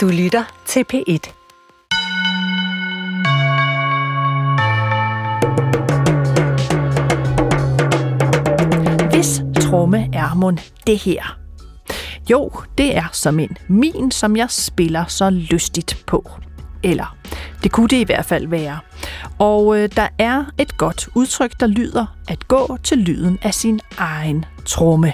Du lytter til P1. Hvis tromme er mon det her? Jo, det er som en min, som jeg spiller så lystigt på. Eller, det kunne det i hvert fald være. Og øh, der er et godt udtryk, der lyder at gå til lyden af sin egen tromme.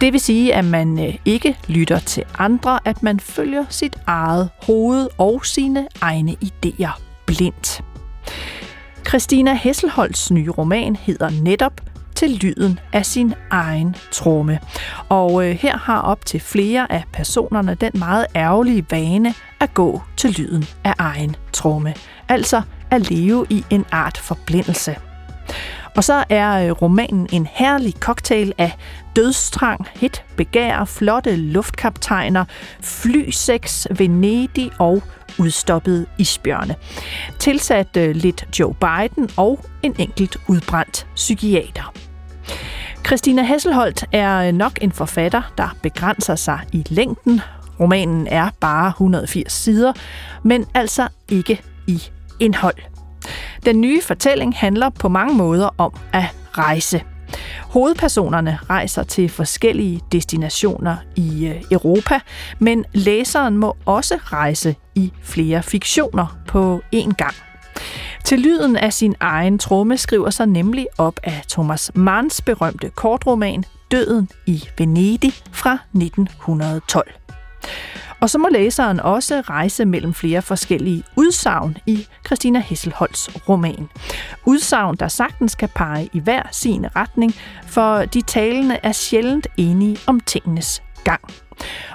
Det vil sige, at man øh, ikke lytter til andre, at man følger sit eget hoved og sine egne idéer blindt. Christina Hesselholds nye roman hedder netop til lyden af sin egen tromme. Og øh, her har op til flere af personerne den meget ærgerlige vane at gå til lyden af egen tromme. Altså at leve i en art forblindelse. Og så er øh, romanen en herlig cocktail af dødstrang, hit, begær, flotte luftkaptajner, flysex, Venedig og udstoppede isbjørne. Tilsat øh, lidt Joe Biden og en enkelt udbrændt psykiater. Christina Hesselholdt er øh, nok en forfatter, der begrænser sig i længden. Romanen er bare 180 sider, men altså ikke i indhold. Den nye fortælling handler på mange måder om at rejse. Hovedpersonerne rejser til forskellige destinationer i øh, Europa, men læseren må også rejse i flere fiktioner på én gang. Til lyden af sin egen tromme skriver sig nemlig op af Thomas Manns berømte kortroman Døden i Venedig fra 1912. Og så må læseren også rejse mellem flere forskellige udsagn i Christina Hesselholds roman. Udsagn, der sagtens kan pege i hver sin retning, for de talende er sjældent enige om tingenes gang.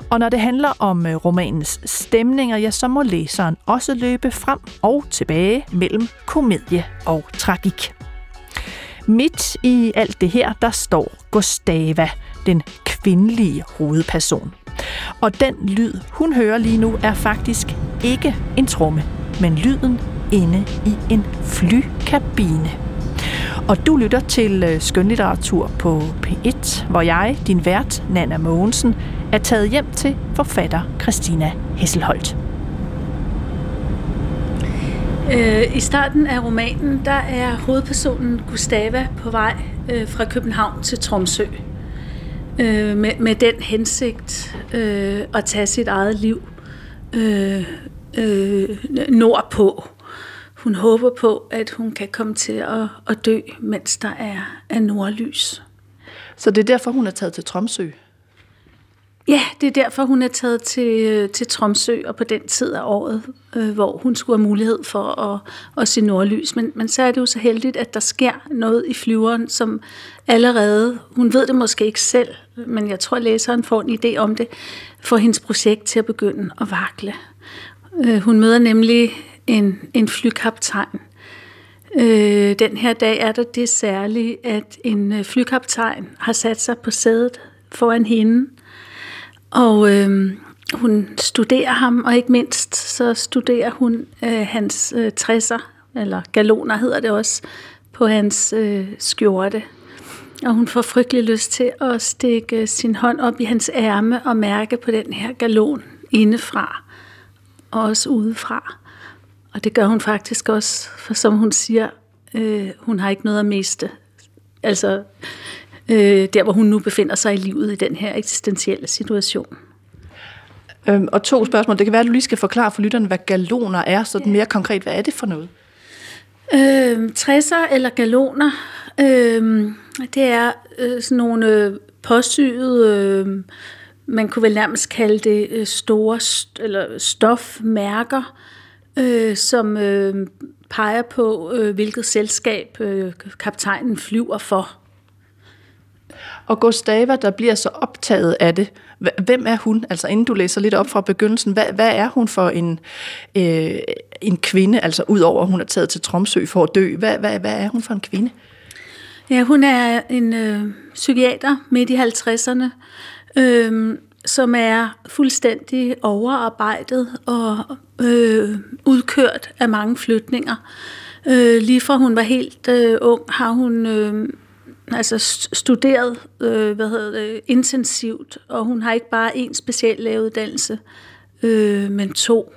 Og når det handler om øh, romanens stemninger, ja, så må læseren også løbe frem og tilbage mellem komedie og tragik. Midt i alt det her, der står Gustava, den kvindelige hovedperson. Og den lyd, hun hører lige nu, er faktisk ikke en tromme, men lyden inde i en flykabine. Og du lytter til øh, skønlitteratur på P1, hvor jeg, din vært, Nana Mogensen, er taget hjem til forfatter Christina Hesselholt. Øh, I starten af romanen, der er hovedpersonen Gustava på vej øh, fra København til Tromsø. Øh, med, med den hensigt øh, at tage sit eget liv øh, øh, nordpå. Hun håber på, at hun kan komme til at, at dø, mens der er, er nordlys. Så det er derfor, hun er taget til Tromsø? Ja, det er derfor, hun er taget til, øh, til Tromsø, og på den tid af året, øh, hvor hun skulle have mulighed for at, at se nordlys. Men, men så er det jo så heldigt, at der sker noget i flyveren, som allerede, hun ved det måske ikke selv, men jeg tror, at læseren får en idé om det, får hendes projekt til at begynde at vakle. Øh, hun møder nemlig en, en flykaptajn. Øh, den her dag er der det særlige, at en øh, flykaptajn har sat sig på sædet foran hende, og øh, hun studerer ham, og ikke mindst så studerer hun øh, hans øh, træsser, eller galoner hedder det også, på hans øh, skjorte. Og hun får frygtelig lyst til at stikke øh, sin hånd op i hans ærme og mærke på den her galon indefra og også udefra. Og det gør hun faktisk også, for som hun siger, øh, hun har ikke noget at miste. Altså øh, der, hvor hun nu befinder sig i livet i den her eksistentielle situation. Øhm, og to spørgsmål. Det kan være, at du lige skal forklare for lytterne, hvad galoner er, så mere konkret, hvad er det for noget? Øh, træsser eller galoner, øh, det er øh, sådan nogle øh, påsyede, øh, man kunne vel nærmest kalde det øh, store st- eller stofmærker, øh, som øh, peger på, øh, hvilket selskab øh, kaptajnen flyver for. Og Gustava, der bliver så optaget af det, hvem er hun? Altså inden du læser lidt op fra begyndelsen, hvad, hvad er hun for en, øh, en kvinde, altså udover at hun er taget til Tromsø for at dø, hvad, hvad, hvad er hun for en kvinde? Ja, hun er en øh, psykiater midt i 50'erne, øh, som er fuldstændig overarbejdet og øh, udkørt af mange flytninger. Øh, lige fra hun var helt øh, ung, har hun øh, altså studeret øh, hvad hedder det, intensivt, og hun har ikke bare en speciel lægeuddannelse. øh, men to.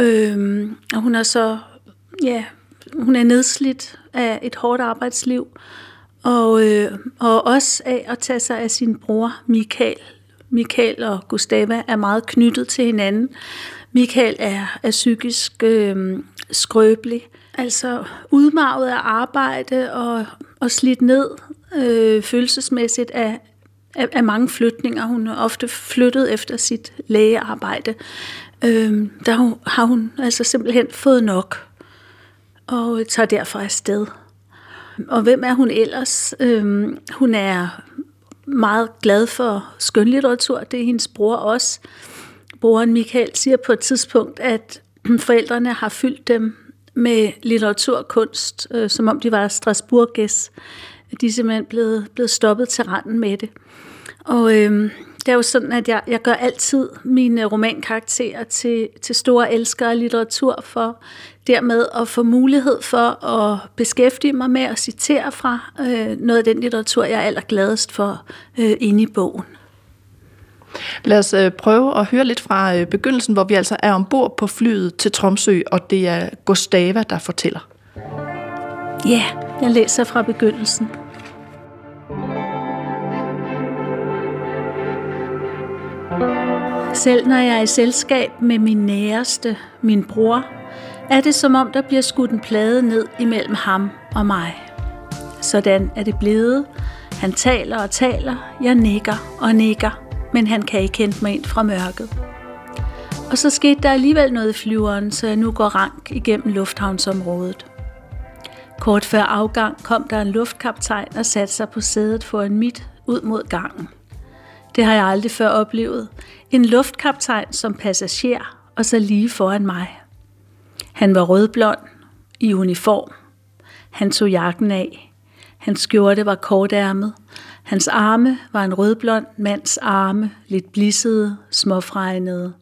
Øh, og hun er så, ja, hun er nedslidt af et hårdt arbejdsliv, og, øh, og også af at tage sig af sin bror Michael. Michael og Gustava er meget knyttet til hinanden. Michael er, er psykisk øh, skrøbelig, altså udmarvet af arbejde og, og slidt ned øh, følelsesmæssigt af, af, af mange flytninger. Hun er ofte flyttet efter sit lægearbejde. Øh, der har hun altså simpelthen fået nok og tager derfor afsted. Og hvem er hun ellers? Øh, hun er meget glad for skønlitteratur. Det er hendes bror også. Broren Michael siger på et tidspunkt, at forældrene har fyldt dem med litteratur og kunst, øh, som om de var Strasbourges. De er simpelthen blevet, blevet stoppet til randen med det. Og øh, det er jo sådan, at jeg, jeg gør altid mine romankarakterer til, til store elskere af litteratur, for dermed at få mulighed for at beskæftige mig med at citere fra øh, noget af den litteratur, jeg er allergladest for øh, inde i bogen. Lad os øh, prøve at høre lidt fra øh, begyndelsen, hvor vi altså er ombord på flyet til Tromsø, og det er Gustava, der fortæller. Ja, jeg læser fra begyndelsen. Selv når jeg er i selskab med min næreste, min bror, er det som om der bliver skudt en plade ned imellem ham og mig. Sådan er det blevet. Han taler og taler, jeg nikker og nikker, men han kan ikke hente mig ind fra mørket. Og så skete der alligevel noget i flyveren, så jeg nu går rank igennem lufthavnsområdet. Kort før afgang kom der en luftkaptajn og satte sig på sædet foran mit ud mod gangen. Det har jeg aldrig før oplevet. En luftkaptajn som passager, og så lige foran mig. Han var rødblond, i uniform. Han tog jakken af. Hans skjorte var kortærmet. Hans arme var en rødblond mands arme, lidt blissede, småfregnede.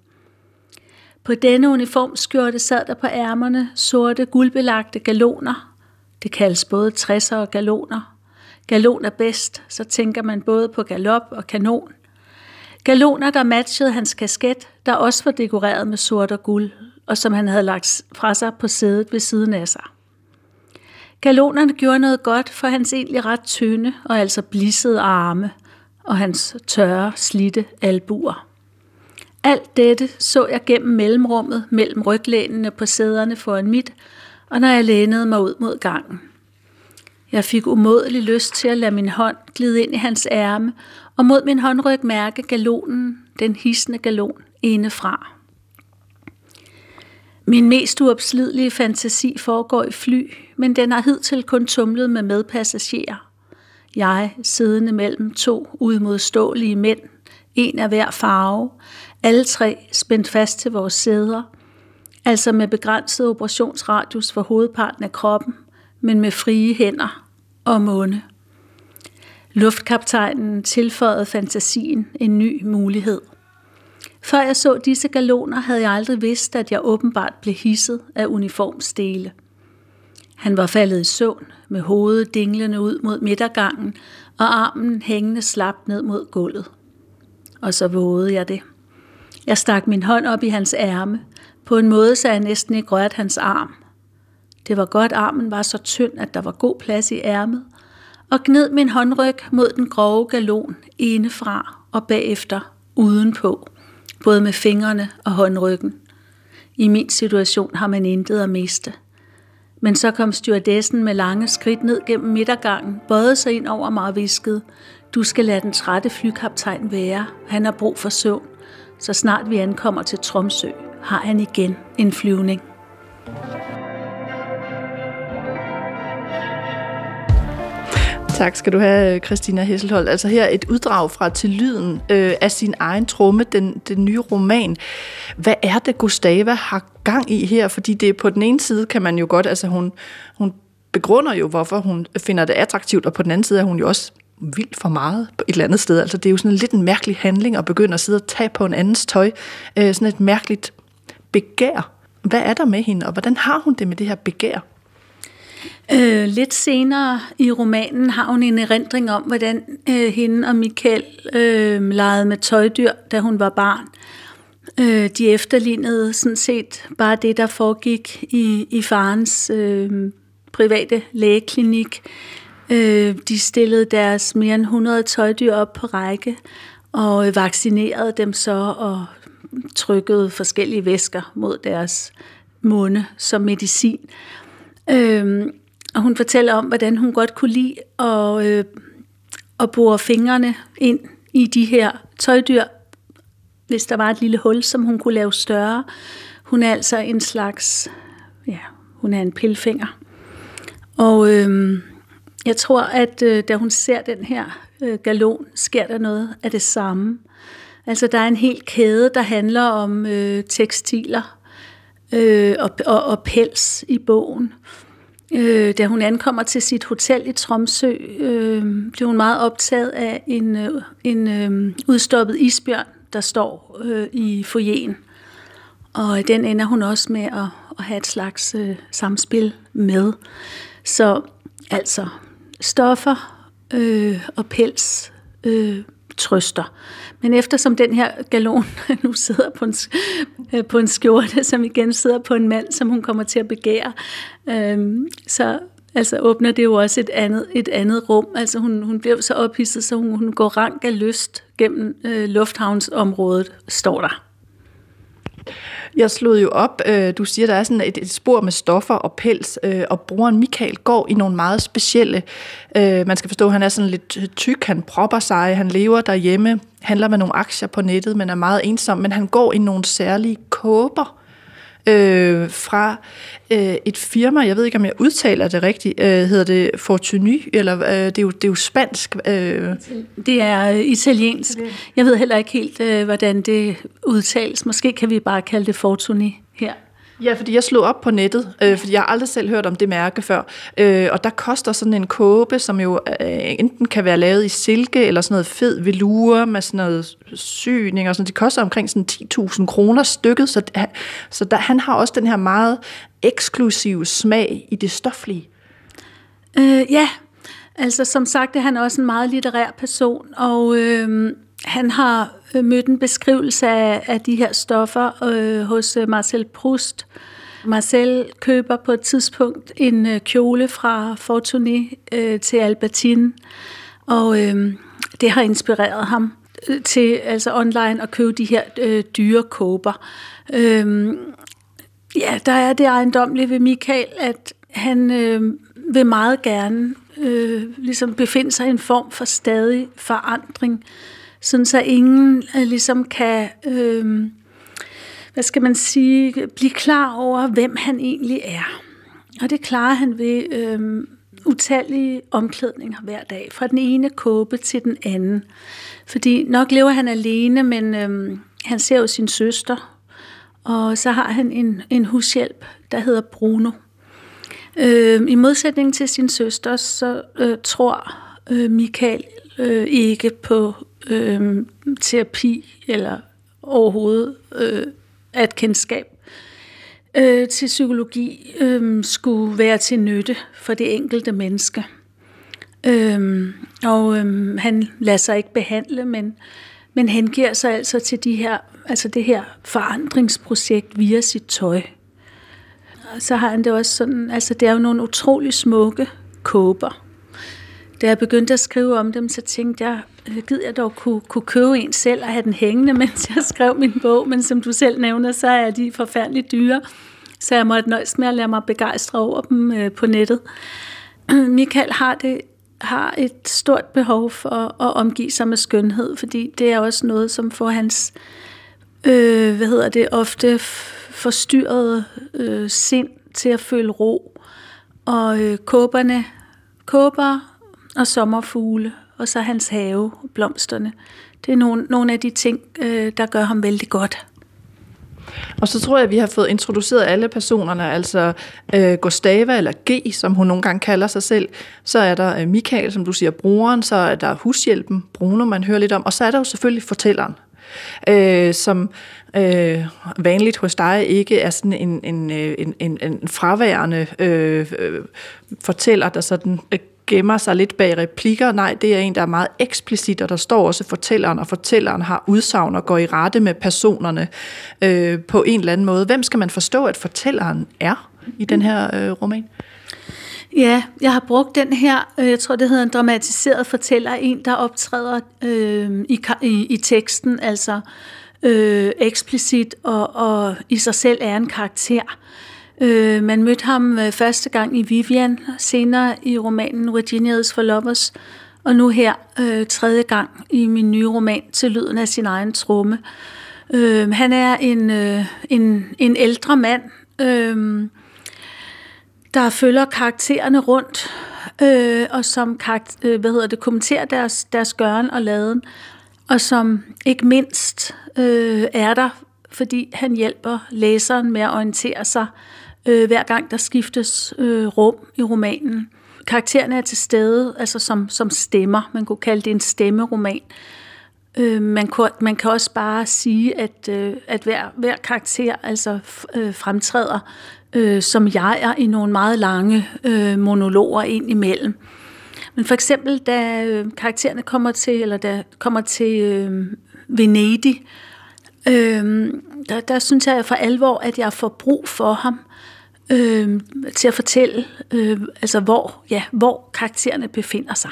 På denne uniformskjorte sad der på ærmerne sorte, guldbelagte galoner. Det kaldes både 60'er og galoner. Galon er bedst, så tænker man både på galop og kanon. Galoner, der matchede hans kasket, der også var dekoreret med sort og guld, og som han havde lagt fra sig på sædet ved siden af sig. Galonerne gjorde noget godt for hans egentlig ret tynde og altså blissede arme og hans tørre, slitte albuer. Alt dette så jeg gennem mellemrummet mellem ryglænene på sæderne foran mit, og når jeg lænede mig ud mod gangen. Jeg fik umådelig lyst til at lade min hånd glide ind i hans ærme, og mod min håndryg mærke galonen, den hissende galon, indefra. Min mest uopslidelige fantasi foregår i fly, men den har hidtil kun tumlet med medpassagerer. Jeg siddende mellem to udmodståelige mænd, en af hver farve, alle tre spændt fast til vores sæder, altså med begrænset operationsradius for hovedparten af kroppen, men med frie hænder og munde. Luftkaptajnen tilføjede fantasien en ny mulighed. Før jeg så disse galoner, havde jeg aldrig vidst, at jeg åbenbart blev hisset af uniformsdele. Han var faldet i søvn, med hovedet dinglende ud mod midtergangen og armen hængende slap ned mod gulvet. Og så vågede jeg det. Jeg stak min hånd op i hans ærme, på en måde, så jeg næsten ikke rørte hans arm. Det var godt, armen var så tynd, at der var god plads i ærmet, og gned min håndryg mod den grove galon indefra og bagefter udenpå både med fingrene og håndryggen. I min situation har man intet at miste. Men så kom stewardessen med lange skridt ned gennem midtergangen, bøjede sig ind over mig og viskede, du skal lade den trætte flykaptajn være. Han har brug for søvn. Så snart vi ankommer til Tromsø, har han igen en flyvning. Tak skal du have, Christina Hesselhold. Altså her et uddrag fra Til lyden øh, af sin egen tromme, den, den nye roman. Hvad er det, Gustava har gang i her? Fordi det på den ene side kan man jo godt, altså hun, hun begrunder jo, hvorfor hun finder det attraktivt, og på den anden side er hun jo også vildt for meget på et eller andet sted. Altså det er jo sådan en lidt en mærkelig handling at begynde at sidde og tage på en andens tøj. Øh, sådan et mærkeligt begær. Hvad er der med hende, og hvordan har hun det med det her begær? Øh, lidt senere i romanen har hun en erindring om, hvordan øh, hende og Michael øh, legede med tøjdyr, da hun var barn. Øh, de efterlignede sådan set bare det, der foregik i, i farens øh, private lægeklinik. Øh, de stillede deres mere end 100 tøjdyr op på række og vaccinerede dem så og trykkede forskellige væsker mod deres munde som medicin. Øh, og hun fortæller om, hvordan hun godt kunne lide at, øh, at bore fingrene ind i de her tøjdyr, hvis der var et lille hul, som hun kunne lave større. Hun er altså en slags, ja, hun er en pilfinger. Og øh, jeg tror, at øh, da hun ser den her øh, galon, sker der noget af det samme. Altså der er en hel kæde, der handler om øh, tekstiler øh, og, og, og pels i bogen. Øh, da hun ankommer til sit hotel i Tromsø, øh, bliver hun meget optaget af en, øh, en øh, udstoppet isbjørn, der står øh, i foyeren. Og den ender hun også med at, at have et slags øh, samspil med. Så altså stoffer øh, og pels øh, trøster. Men eftersom den her galon nu sidder på en, øh, på en skjorte, som igen sidder på en mand, som hun kommer til at begære, øhm, så altså, åbner det jo også et andet, et andet rum. Altså hun, hun bliver så ophidset, så hun, hun går rank af lyst gennem øh, lufthavnsområdet, står der. Jeg slog jo op, øh, du siger, der er sådan et, et spor med stoffer og pels, øh, og broren Michael går i nogle meget specielle, øh, man skal forstå, han er sådan lidt tyk, han propper sig, han lever derhjemme, handler med nogle aktier på nettet, men er meget ensom, men han går i nogle særlige kåber, øh, fra øh, et firma, jeg ved ikke, om jeg udtaler det rigtigt, øh, hedder det Fortuny, eller øh, det, er jo, det er jo spansk. Øh. Det er øh, italiensk. Jeg ved heller ikke helt, øh, hvordan det udtales. Måske kan vi bare kalde det Fortuny her. Ja, fordi jeg slog op på nettet, øh, fordi jeg har aldrig selv hørt om det mærke før. Øh, og der koster sådan en kåbe, som jo øh, enten kan være lavet i silke, eller sådan noget fed velure med sådan noget syning og sådan. Det koster omkring sådan 10.000 kroner stykket, så, så der, han har også den her meget eksklusive smag i det stoflige. Øh, ja, altså som sagt er han også en meget litterær person, og øh, han har Øh, mødt en beskrivelse af, af de her stoffer øh, hos øh, Marcel Proust. Marcel køber på et tidspunkt en øh, kjole fra Fortuny øh, til Albertine, og øh, det har inspireret ham øh, til altså online at købe de her øh, dyre kåber. Øh, ja, der er det ejendomlige ved Michael, at han øh, vil meget gerne øh, ligesom befinde sig i en form for stadig forandring sådan så ingen øh, ligesom kan, øh, hvad skal man sige, blive klar over, hvem han egentlig er. Og det klarer han ved øh, utallige omklædninger hver dag, fra den ene kåbe til den anden. Fordi nok lever han alene, men øh, han ser jo sin søster, og så har han en, en hushjælp, der hedder Bruno. Øh, I modsætning til sin søster, så øh, tror øh, Michael øh, ikke på øh, terapi eller overhovedet øh, at kendskab øh, til psykologi øh, skulle være til nytte for det enkelte menneske. Øh, og øh, han lader sig ikke behandle, men, men hengiver sig altså til de her, altså det her forandringsprojekt via sit tøj. Og så har han det også sådan, altså det er jo nogle utrolig smukke kåber. Da jeg begyndte at skrive om dem, så tænkte jeg, Øh, gid jeg dog kunne, kunne købe en selv og have den hængende, mens jeg skrev min bog, men som du selv nævner, så er de forfærdeligt dyre, så jeg måtte nøjes med at lade mig begejstre over dem øh, på nettet. Michael har det har et stort behov for at omgive sig med skønhed, fordi det er også noget, som får hans, øh, hvad hedder det, ofte forstyrrede øh, sind til at føle ro. Og øh, kåberne, kåber og sommerfugle og så hans have, blomsterne. Det er nogle, nogle af de ting, øh, der gør ham vældig godt. Og så tror jeg, at vi har fået introduceret alle personerne, altså øh, Gustava, eller G, som hun nogle gange kalder sig selv. Så er der øh, Michael, som du siger, broren. Så er der hushjælpen, Bruno, man hører lidt om. Og så er der jo selvfølgelig fortælleren, øh, som øh, vanligt hos dig ikke er sådan en, en, øh, en, en, en fraværende øh, øh, fortæller, der sådan øh, gemmer sig lidt bag replikker. Nej, det er en, der er meget eksplicit, og der står også fortælleren, og fortælleren har udsagn og går i rette med personerne øh, på en eller anden måde. Hvem skal man forstå, at fortælleren er i den her øh, roman? Ja, jeg har brugt den her, øh, jeg tror det hedder en dramatiseret fortæller, en der optræder øh, i, i, i teksten, altså øh, eksplicit og, og i sig selv er en karakter. Øh, man mødte ham øh, første gang i Vivian, senere i romanen Virginia's for Lovers, og nu her øh, tredje gang i min nye roman Til lyden af sin egen tromme. Øh, han er en, øh, en, en ældre mand, øh, der følger karaktererne rundt, øh, og som karakter, øh, hvad hedder det, kommenterer deres, deres gøren og laden, og som ikke mindst øh, er der, fordi han hjælper læseren med at orientere sig, øh, øh, hver gang der skiftes øh, rum i romanen. Karaktererne er til stede, altså som, som stemmer. Man kunne kalde det en stemmeroman. Øh, man, kunne, man kan også bare sige, at, øh, at hver, hver karakter altså øh, fremtræder øh, som jeg er i nogle meget lange øh, monologer ind imellem. Men for eksempel, da øh, karaktererne kommer til, eller da kommer til øh, Venedig, øh, Øhm, der, der synes jeg for alvor, at jeg får brug for ham øh, til at fortælle, øh, altså hvor, ja, hvor karaktererne befinder sig.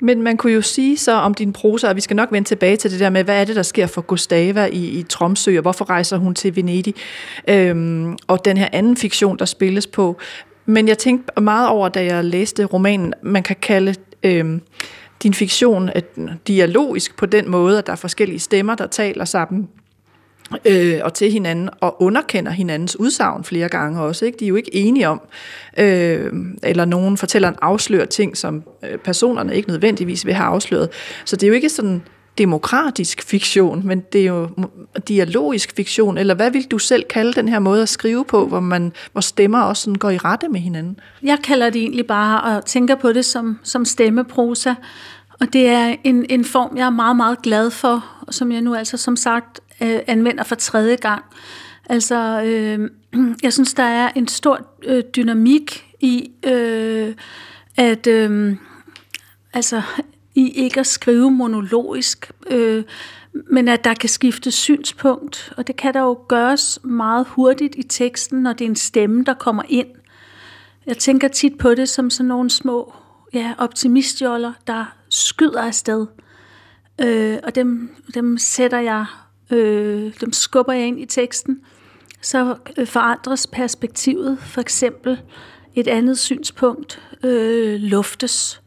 Men man kunne jo sige så om din prosa, og vi skal nok vende tilbage til det der med, hvad er det, der sker for Gustava i, i Tromsø, og hvorfor rejser hun til Venedig, øhm, og den her anden fiktion, der spilles på. Men jeg tænkte meget over, da jeg læste romanen, man kan kalde øhm, din fiktion at dialogisk på den måde, at der er forskellige stemmer, der taler sammen øh, og til hinanden, og underkender hinandens udsagn flere gange også. Ikke? De er jo ikke enige om, øh, eller nogen fortæller en afslører ting, som øh, personerne ikke nødvendigvis vil have afsløret. Så det er jo ikke sådan demokratisk fiktion, men det er jo dialogisk fiktion, eller hvad vil du selv kalde den her måde at skrive på, hvor, man, hvor stemmer også sådan går i rette med hinanden? Jeg kalder det egentlig bare, og tænker på det som, som stemmeprosa, og det er en, en form, jeg er meget, meget glad for, som jeg nu altså som sagt øh, anvender for tredje gang. Altså, øh, jeg synes, der er en stor øh, dynamik i, øh, at øh, altså, i ikke at skrive monologisk, øh, men at der kan skifte synspunkt, og det kan der jo gøres meget hurtigt i teksten, når det er en stemme, der kommer ind. Jeg tænker tit på det som sådan nogle små ja, optimistjoller, der skyder afsted. Øh, og dem, dem sætter jeg, øh, dem skubber jeg ind i teksten. Så øh, forandres perspektivet, for eksempel et andet synspunkt øh, luftes.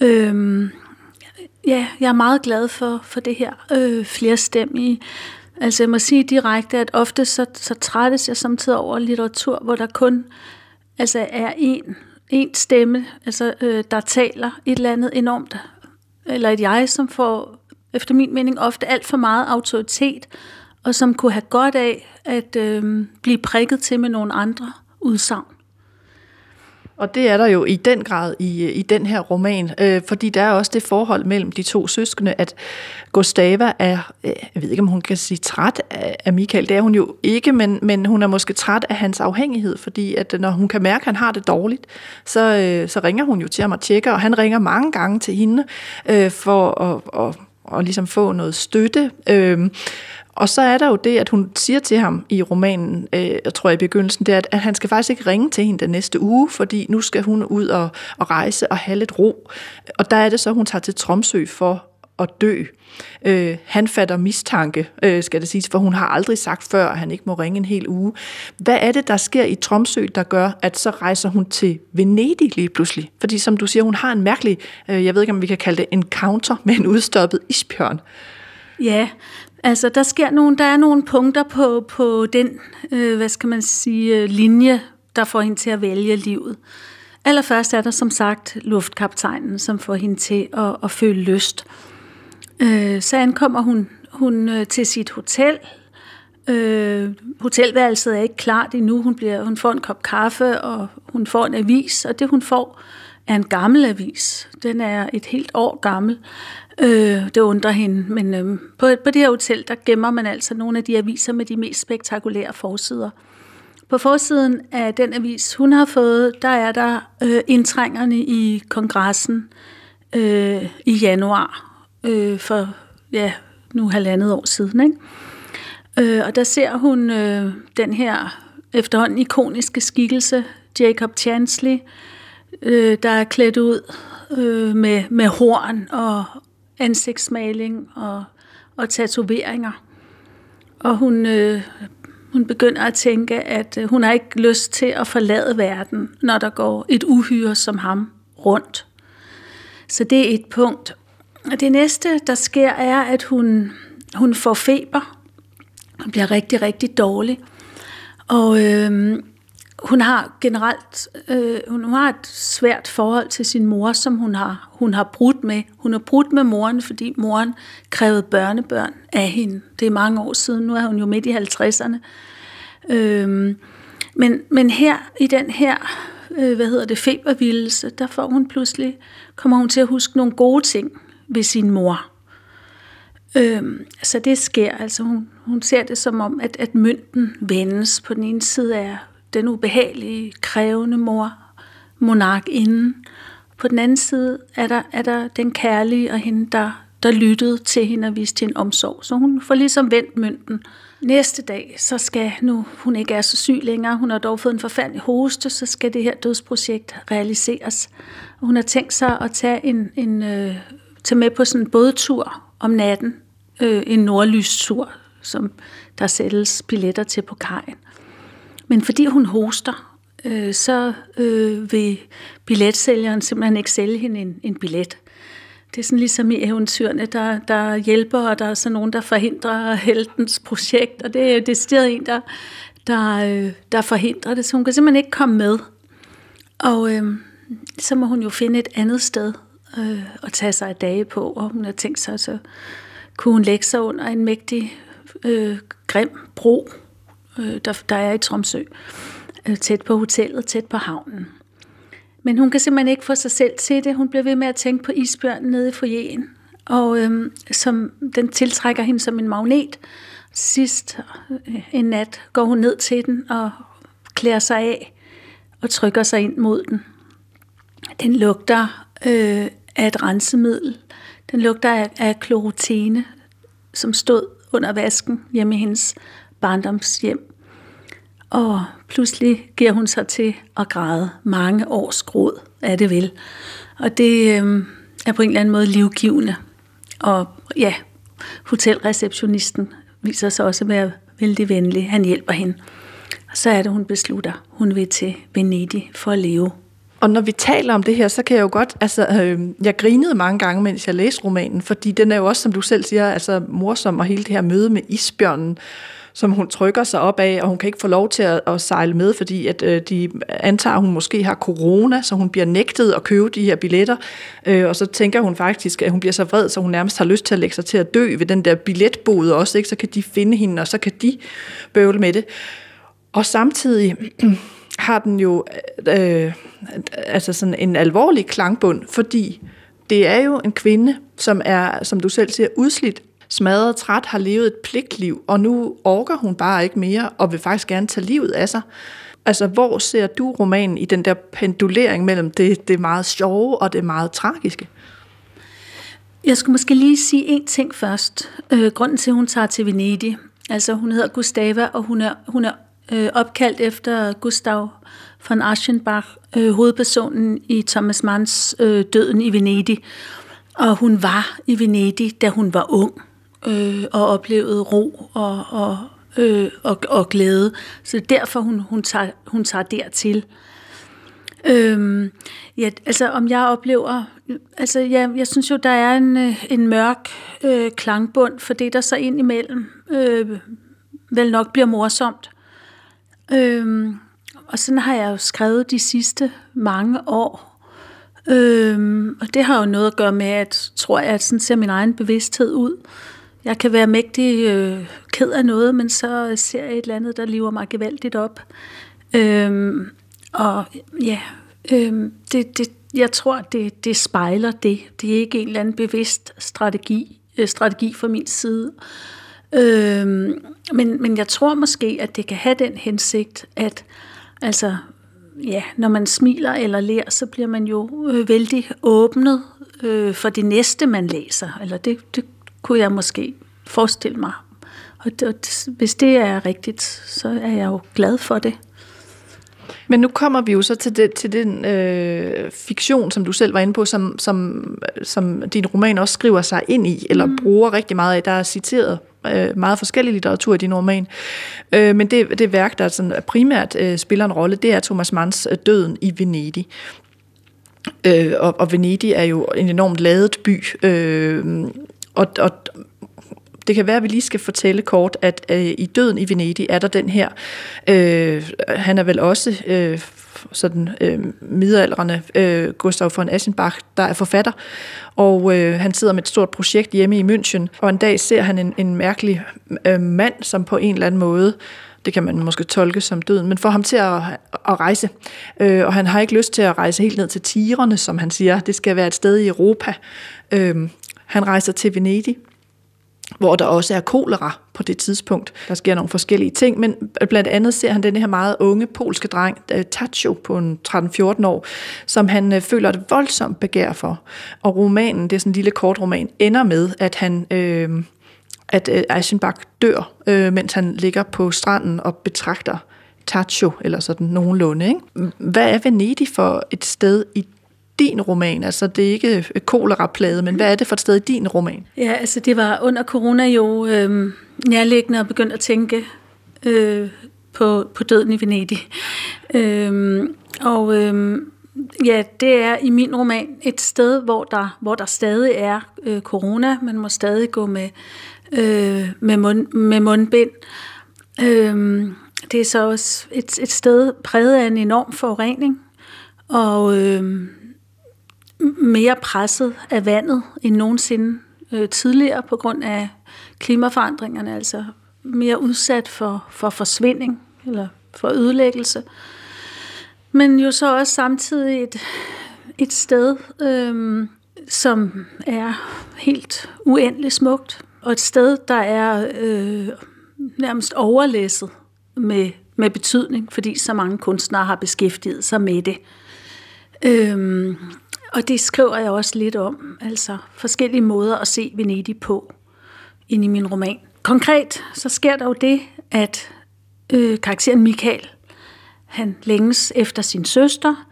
Øh, ja, jeg er meget glad for, for det her øh, flerstemmige. Altså jeg må sige direkte, at ofte så, så trættes jeg samtidig over litteratur, hvor der kun altså er en, en stemme, altså, øh, der taler et eller andet enormt eller et jeg, som får, efter min mening, ofte alt for meget autoritet, og som kunne have godt af at øh, blive prikket til med nogle andre udsagn. Og det er der jo i den grad i, øh, i den her roman, øh, fordi der er også det forhold mellem de to søskende, at Gustava er, øh, jeg ved ikke om hun kan sige træt af, af Michael, det er hun jo ikke, men, men hun er måske træt af hans afhængighed, fordi at øh, når hun kan mærke, at han har det dårligt, så, øh, så ringer hun jo til ham og tjekker, og han ringer mange gange til hende øh, for at, at, og ligesom få noget støtte. Øh, og så er der jo det, at hun siger til ham i romanen, øh, jeg tror i begyndelsen, det er, at han skal faktisk ikke ringe til hende den næste uge, fordi nu skal hun ud og, og rejse og have lidt ro. Og der er det så, hun tager til Tromsø for at dø. Øh, han fatter mistanke, øh, skal det siges, for hun har aldrig sagt før, at han ikke må ringe en hel uge. Hvad er det, der sker i Tromsø, der gør, at så rejser hun til Venedig lige pludselig? Fordi som du siger, hun har en mærkelig, øh, jeg ved ikke om vi kan kalde det encounter med en udstoppet isbjørn. Ja, Altså, der sker nogle, der er nogle punkter på, på den, øh, hvad skal man sige, øh, linje, der får hende til at vælge livet. Allerførst er der som sagt luftkaptajnen, som får hende til at, at føle lyst. Øh, så ankommer hun, hun øh, til sit hotel. Øh, hotelværelset er ikke klart endnu. Hun, bliver, hun får en kop kaffe, og hun får en avis, og det hun får er en gammel avis. Den er et helt år gammel. Øh, det undrer hende, men øh, på, på det her hotel, der gemmer man altså nogle af de aviser med de mest spektakulære forsider. På forsiden af den avis, hun har fået, der er der øh, indtrængerne i kongressen øh, i januar øh, for ja, nu halvandet år siden. Ikke? Øh, og der ser hun øh, den her efterhånden ikoniske skikkelse, Jacob Chansley, øh, der er klædt ud øh, med, med horn og ansigtsmaling og, og tatoveringer. Og hun, øh, hun begynder at tænke, at øh, hun har ikke lyst til at forlade verden, når der går et uhyre som ham rundt. Så det er et punkt. Og det næste, der sker, er, at hun, hun får feber. Hun bliver rigtig, rigtig dårlig. Og øh, hun har generelt øh, hun har et svært forhold til sin mor, som hun har, hun har brudt med. Hun har brudt med moren, fordi moren krævede børnebørn af hende. Det er mange år siden. Nu er hun jo midt i 50'erne. Øh, men, men her, i den her, øh, hvad hedder det, febervildelse, der får hun pludselig, kommer hun til at huske nogle gode ting ved sin mor. Øhm, så det sker, altså hun, hun ser det som om, at, at mønten vendes. På den ene side er den ubehagelige, krævende mor, monark inden. På den anden side er der, er der den kærlige og hende, der, der lyttede til hende og viste hende omsorg. Så hun får ligesom vendt mønten. Næste dag, så skal nu, hun ikke er så syg længere, hun har dog fået en forfærdelig hoste, så skal det her dødsprojekt realiseres. Hun har tænkt sig at tage, en, en, øh, tage med på sådan en bådtur om natten, øh, en nordlystur, som der sættes billetter til på kajen. Men fordi hun hoster, øh, så øh, vil billetsælgeren simpelthen ikke sælge hende en, en billet. Det er sådan ligesom i eventyrene, der, der hjælper, og der er så nogen, der forhindrer heltens projekt, og det er det sted en, der, der, øh, der forhindrer det, så hun kan simpelthen ikke komme med. Og øh, så må hun jo finde et andet sted øh, at tage sig af dage på, og hun har tænkt sig, så kunne hun lægge sig under en mægtig, øh, grim bro, øh, der, der er i Tromsø, øh, tæt på hotellet, tæt på havnen. Men hun kan simpelthen ikke få sig selv til det. Hun bliver ved med at tænke på isbjørnen nede i foyeren, og øh, som, den tiltrækker hende som en magnet. Sidst øh, en nat går hun ned til den og klæder sig af og trykker sig ind mod den. Den lugter øh, af et rensemiddel. Den lugter af, af klorotene, som stod under vasken hjemme i hendes barndomshjem. Og pludselig giver hun sig til at græde mange års gråd er det vel. Og det øh, er på en eller anden måde livgivende. Og ja, hotelreceptionisten viser sig også at være vældig venlig. Han hjælper hende. Og så er det, hun beslutter, hun vil til Venedig for at leve. Og når vi taler om det her, så kan jeg jo godt, altså, øh, jeg grinede mange gange, mens jeg læste romanen, fordi den er jo også, som du selv siger, altså morsom, og hele det her møde med isbjørnen, som hun trykker sig op af, og hun kan ikke få lov til at, at sejle med, fordi at, øh, de antager, at hun måske har corona, så hun bliver nægtet at købe de her billetter. Øh, og så tænker hun faktisk, at hun bliver så vred, så hun nærmest har lyst til at lægge sig til at dø ved den der billetbod også, ikke? så kan de finde hende, og så kan de bøvle med det. Og samtidig har den jo øh, altså sådan en alvorlig klangbund, fordi det er jo en kvinde, som er, som du selv siger, udslidt smadret, træt, har levet et pligtliv, og nu orker hun bare ikke mere, og vil faktisk gerne tage livet af sig. Altså, hvor ser du romanen i den der pendulering mellem det, det meget sjove og det meget tragiske? Jeg skulle måske lige sige en ting først. Øh, grunden til, at hun tager til Venedig, altså hun hedder Gustava, og hun er, hun er øh, opkaldt efter Gustav von Aschenbach, øh, hovedpersonen i Thomas Manns øh, Døden i Venedig. Og hun var i Venedig, da hun var ung øh, og oplevede ro og, og, øh, og, og glæde. Så derfor hun, hun, tager, hun tager dertil. Øhm, ja, altså om jeg oplever, altså ja, jeg synes jo, der er en, øh, en mørk øh, klangbund, for det der så ind imellem øh, vel nok bliver morsomt. Øhm, og sådan har jeg jo skrevet de sidste mange år. Øhm, og det har jo noget at gøre med, at tror jeg, at sådan ser min egen bevidsthed ud. Jeg kan være mægtig øh, ked af noget, men så ser jeg et eller andet, der lever mig gevaldigt op. Øhm, og ja, øhm, det, det, jeg tror, det, det spejler det. Det er ikke en eller anden bevidst strategi, øh, strategi fra min side. Øh, men, men jeg tror måske, at det kan have den hensigt, at altså, ja, når man smiler eller lærer, så bliver man jo øh, vældig åbnet øh, for det næste, man læser. Eller det, det kunne jeg måske forestille mig. Og det, hvis det er rigtigt, så er jeg jo glad for det. Men nu kommer vi jo så til, det, til den øh, fiktion, som du selv var inde på, som, som, som din roman også skriver sig ind i, eller mm. bruger rigtig meget af. Der er citeret øh, meget forskellig litteratur i din roman. Øh, men det, det værk, der sådan primært øh, spiller en rolle, det er Thomas Manns øh, Døden i Venedig. Øh, og, og Venedig er jo en enormt ladet by. Øh, og, og det kan være, at vi lige skal fortælle kort, at øh, i Døden i Venedig er der den her, øh, han er vel også øh, sådan øh, midaldrende øh, Gustav von Aschenbach, der er forfatter, og øh, han sidder med et stort projekt hjemme i München, og en dag ser han en, en mærkelig øh, mand, som på en eller anden måde det kan man måske tolke som døden, men får ham til at, at rejse. Øh, og han har ikke lyst til at rejse helt ned til Tirerne, som han siger. Det skal være et sted i Europa. Øh, han rejser til Venedig, hvor der også er kolera på det tidspunkt. Der sker nogle forskellige ting, men blandt andet ser han den her meget unge polske dreng, øh, Tacho, på en 13-14 år, som han øh, føler et voldsomt begær for. Og romanen, det er sådan en lille kort roman, ender med, at han... Øh, at øh, Eisenbach dør, øh, mens han ligger på stranden og betragter Tacho, eller sådan nogenlunde. Ikke? Hvad er Venedig for et sted i din roman? Altså, det er ikke øh, koleraplade, men hvad er det for et sted i din roman? Ja, altså, det var under corona jo øh, nærliggende at begynde at tænke øh, på, på døden i Venedig. Øh, og øh, ja, det er i min roman et sted, hvor der, hvor der stadig er øh, corona. Man må stadig gå med, øh, med, mund, med mundbind. Øh, det er så også et, et sted præget af en enorm forurening, og øh, mere presset af vandet end nogensinde øh, tidligere på grund af klimaforandringerne, altså mere udsat for, for forsvinding eller for ødelæggelse. Men jo så også samtidig et, et sted, øh, som er helt uendeligt smukt, og et sted, der er øh, nærmest overlæsset med, med betydning, fordi så mange kunstnere har beskæftiget sig med det. Øh, og det skriver jeg også lidt om, altså forskellige måder at se Venedig på ind i min roman. Konkret så sker der jo det, at øh, karakteren Michael, han længes efter sin søster,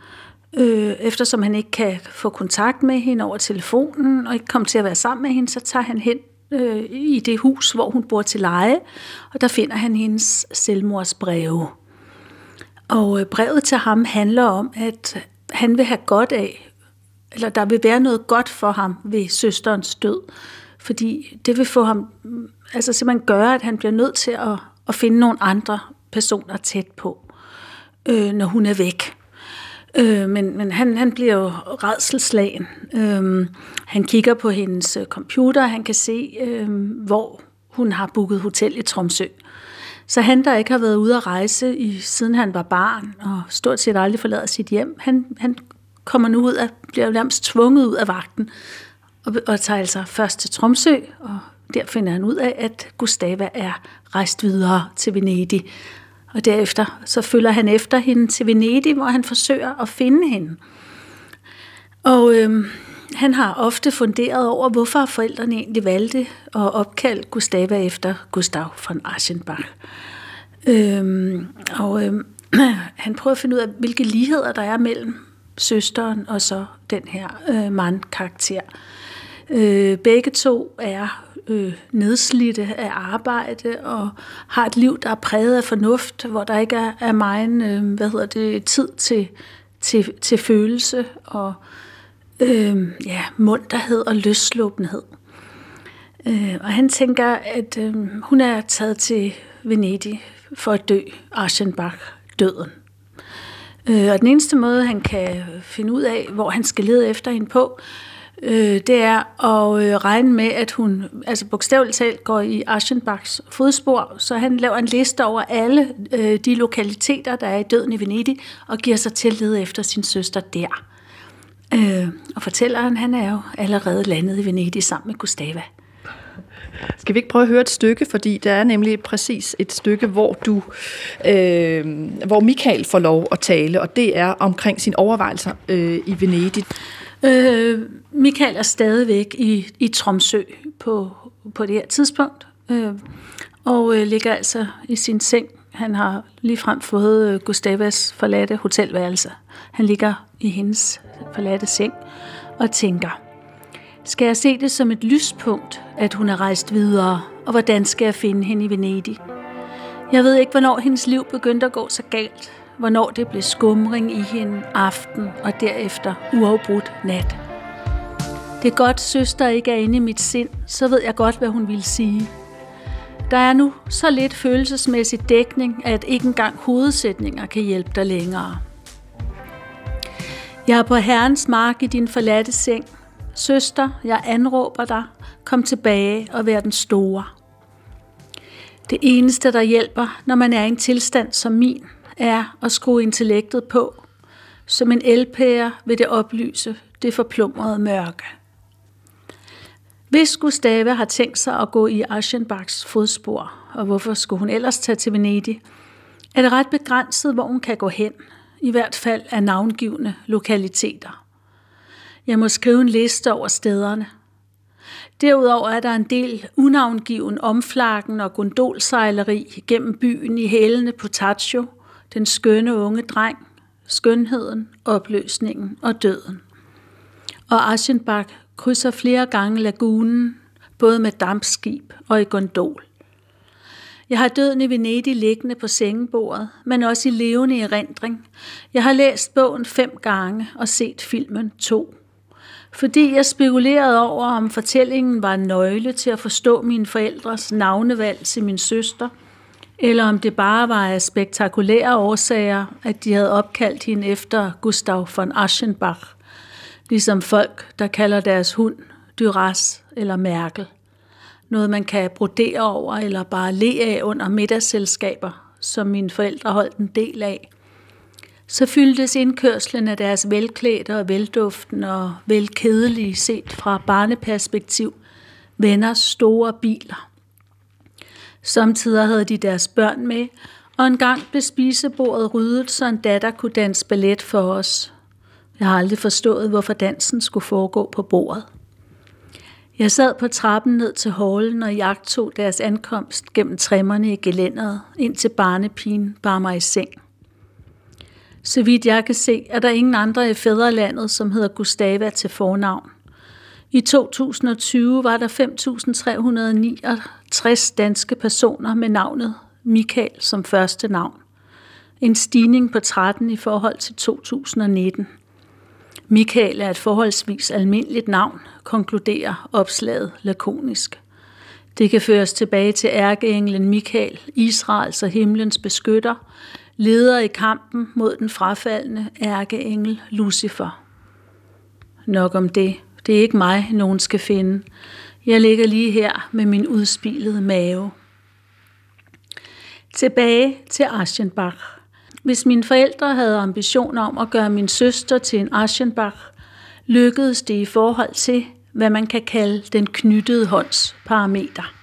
øh, eftersom han ikke kan få kontakt med hende over telefonen, og ikke komme til at være sammen med hende, så tager han hen øh, i det hus, hvor hun bor til leje, og der finder han hendes selvmordsbreve. Og øh, brevet til ham handler om, at han vil have godt af eller der vil være noget godt for ham ved søsterens død, fordi det vil få ham, altså simpelthen gøre, at han bliver nødt til at, at finde nogle andre personer tæt på, øh, når hun er væk. Øh, men men han, han bliver jo redselslagen. Øh, han kigger på hendes computer, han kan se, øh, hvor hun har booket hotel i Tromsø. Så han, der ikke har været ude at rejse, i, siden han var barn, og stort set aldrig forlader sit hjem, han, han kommer nu ud af, bliver nærmest tvunget ud af vagten, og, og tager altså først til Tromsø, og der finder han ud af, at Gustava er rejst videre til Venedig. Og derefter så følger han efter hende til Venedig, hvor han forsøger at finde hende. Og øhm, han har ofte funderet over, hvorfor forældrene egentlig valgte at opkalde Gustava efter Gustav von Aschenbach. Øhm, og øhm, han prøver at finde ud af, hvilke ligheder der er mellem søsteren og så den her øh, mandkarakter. Øh, begge to er øh, nedslidte af arbejde og har et liv, der er præget af fornuft, hvor der ikke er, er meget øh, hvad hedder det, tid til, til, til følelse og øh, ja, munterhed og løsslåbenhed. Øh, og han tænker, at øh, hun er taget til Venedig for at dø Aschenbach døden. Øh, og den eneste måde, han kan finde ud af, hvor han skal lede efter hende på, øh, det er at øh, regne med, at hun altså bogstaveligt talt går i Aschenbachs fodspor, så han laver en liste over alle øh, de lokaliteter, der er i døden i Venedig, og giver sig til at lede efter sin søster der. Øh, og fortælleren, han er jo allerede landet i Venedig sammen med Gustava. Skal vi ikke prøve at høre et stykke, fordi der er nemlig præcis et stykke, hvor du, øh, hvor Michael får lov at tale, og det er omkring sine overvejelser øh, i Venedig. Øh, Michael er stadigvæk i, i Tromsø på, på det her tidspunkt, øh, og øh, ligger altså i sin seng. Han har ligefrem fået øh, Gustavas forladte hotelværelse. Han ligger i hendes forladte seng og tænker, skal jeg se det som et lyspunkt, at hun er rejst videre, og hvordan skal jeg finde hende i Venedig? Jeg ved ikke, hvornår hendes liv begyndte at gå så galt, hvornår det blev skumring i hende aften og derefter uafbrudt nat. Det er godt, søster ikke er inde i mit sind, så ved jeg godt, hvad hun vil sige. Der er nu så lidt følelsesmæssig dækning, at ikke engang hovedsætninger kan hjælpe dig længere. Jeg er på herrens mark i din forladte seng. Søster, jeg anråber dig. Kom tilbage og vær den store. Det eneste, der hjælper, når man er i en tilstand som min, er at skrue intellektet på. Som en elpære vil det oplyse det forplumrede mørke. Hvis Gustave har tænkt sig at gå i Aschenbachs fodspor, og hvorfor skulle hun ellers tage til Venedig, er det ret begrænset, hvor hun kan gå hen, i hvert fald af navngivende lokaliteter. Jeg må skrive en liste over stederne. Derudover er der en del unavngiven omflakken og gondolsejleri gennem byen i hælene på Taccio, den skønne unge dreng, skønheden, opløsningen og døden. Og Aschenbach krydser flere gange lagunen, både med dampskib og i gondol. Jeg har døden i Venedig liggende på sengebordet, men også i levende erindring. Jeg har læst bogen fem gange og set filmen to. Fordi jeg spekulerede over, om fortællingen var en nøgle til at forstå mine forældres navnevalg til min søster, eller om det bare var af spektakulære årsager, at de havde opkaldt hende efter Gustav von Aschenbach, ligesom folk, der kalder deres hund Duras eller Merkel noget, man kan brodere over eller bare le af under middagsselskaber, som mine forældre holdt en del af. Så fyldtes indkørslen af deres velklædte og velduftende og velkedelige set fra barneperspektiv venners store biler. Samtidig havde de deres børn med, og en gang blev spisebordet ryddet, så en datter kunne danse ballet for os. Jeg har aldrig forstået, hvorfor dansen skulle foregå på bordet. Jeg sad på trappen ned til hallen og jagtog deres ankomst gennem træmmerne i gelænderet, indtil barnepigen bar mig i seng. Så vidt jeg kan se, er der ingen andre i fædrelandet, som hedder Gustava til fornavn. I 2020 var der 5.369 danske personer med navnet Michael som første navn. En stigning på 13 i forhold til 2019. Michael er et forholdsvis almindeligt navn, konkluderer opslaget lakonisk. Det kan føres tilbage til ærkeenglen Michael, Israels og himlens beskytter, leder i kampen mod den frafaldende ærkeengel Lucifer. Nok om det. Det er ikke mig, nogen skal finde. Jeg ligger lige her med min udspilede mave. Tilbage til Aschenbach. Hvis mine forældre havde ambitioner om at gøre min søster til en Aschenbach, lykkedes det i forhold til, hvad man kan kalde den knyttede hånds parameter.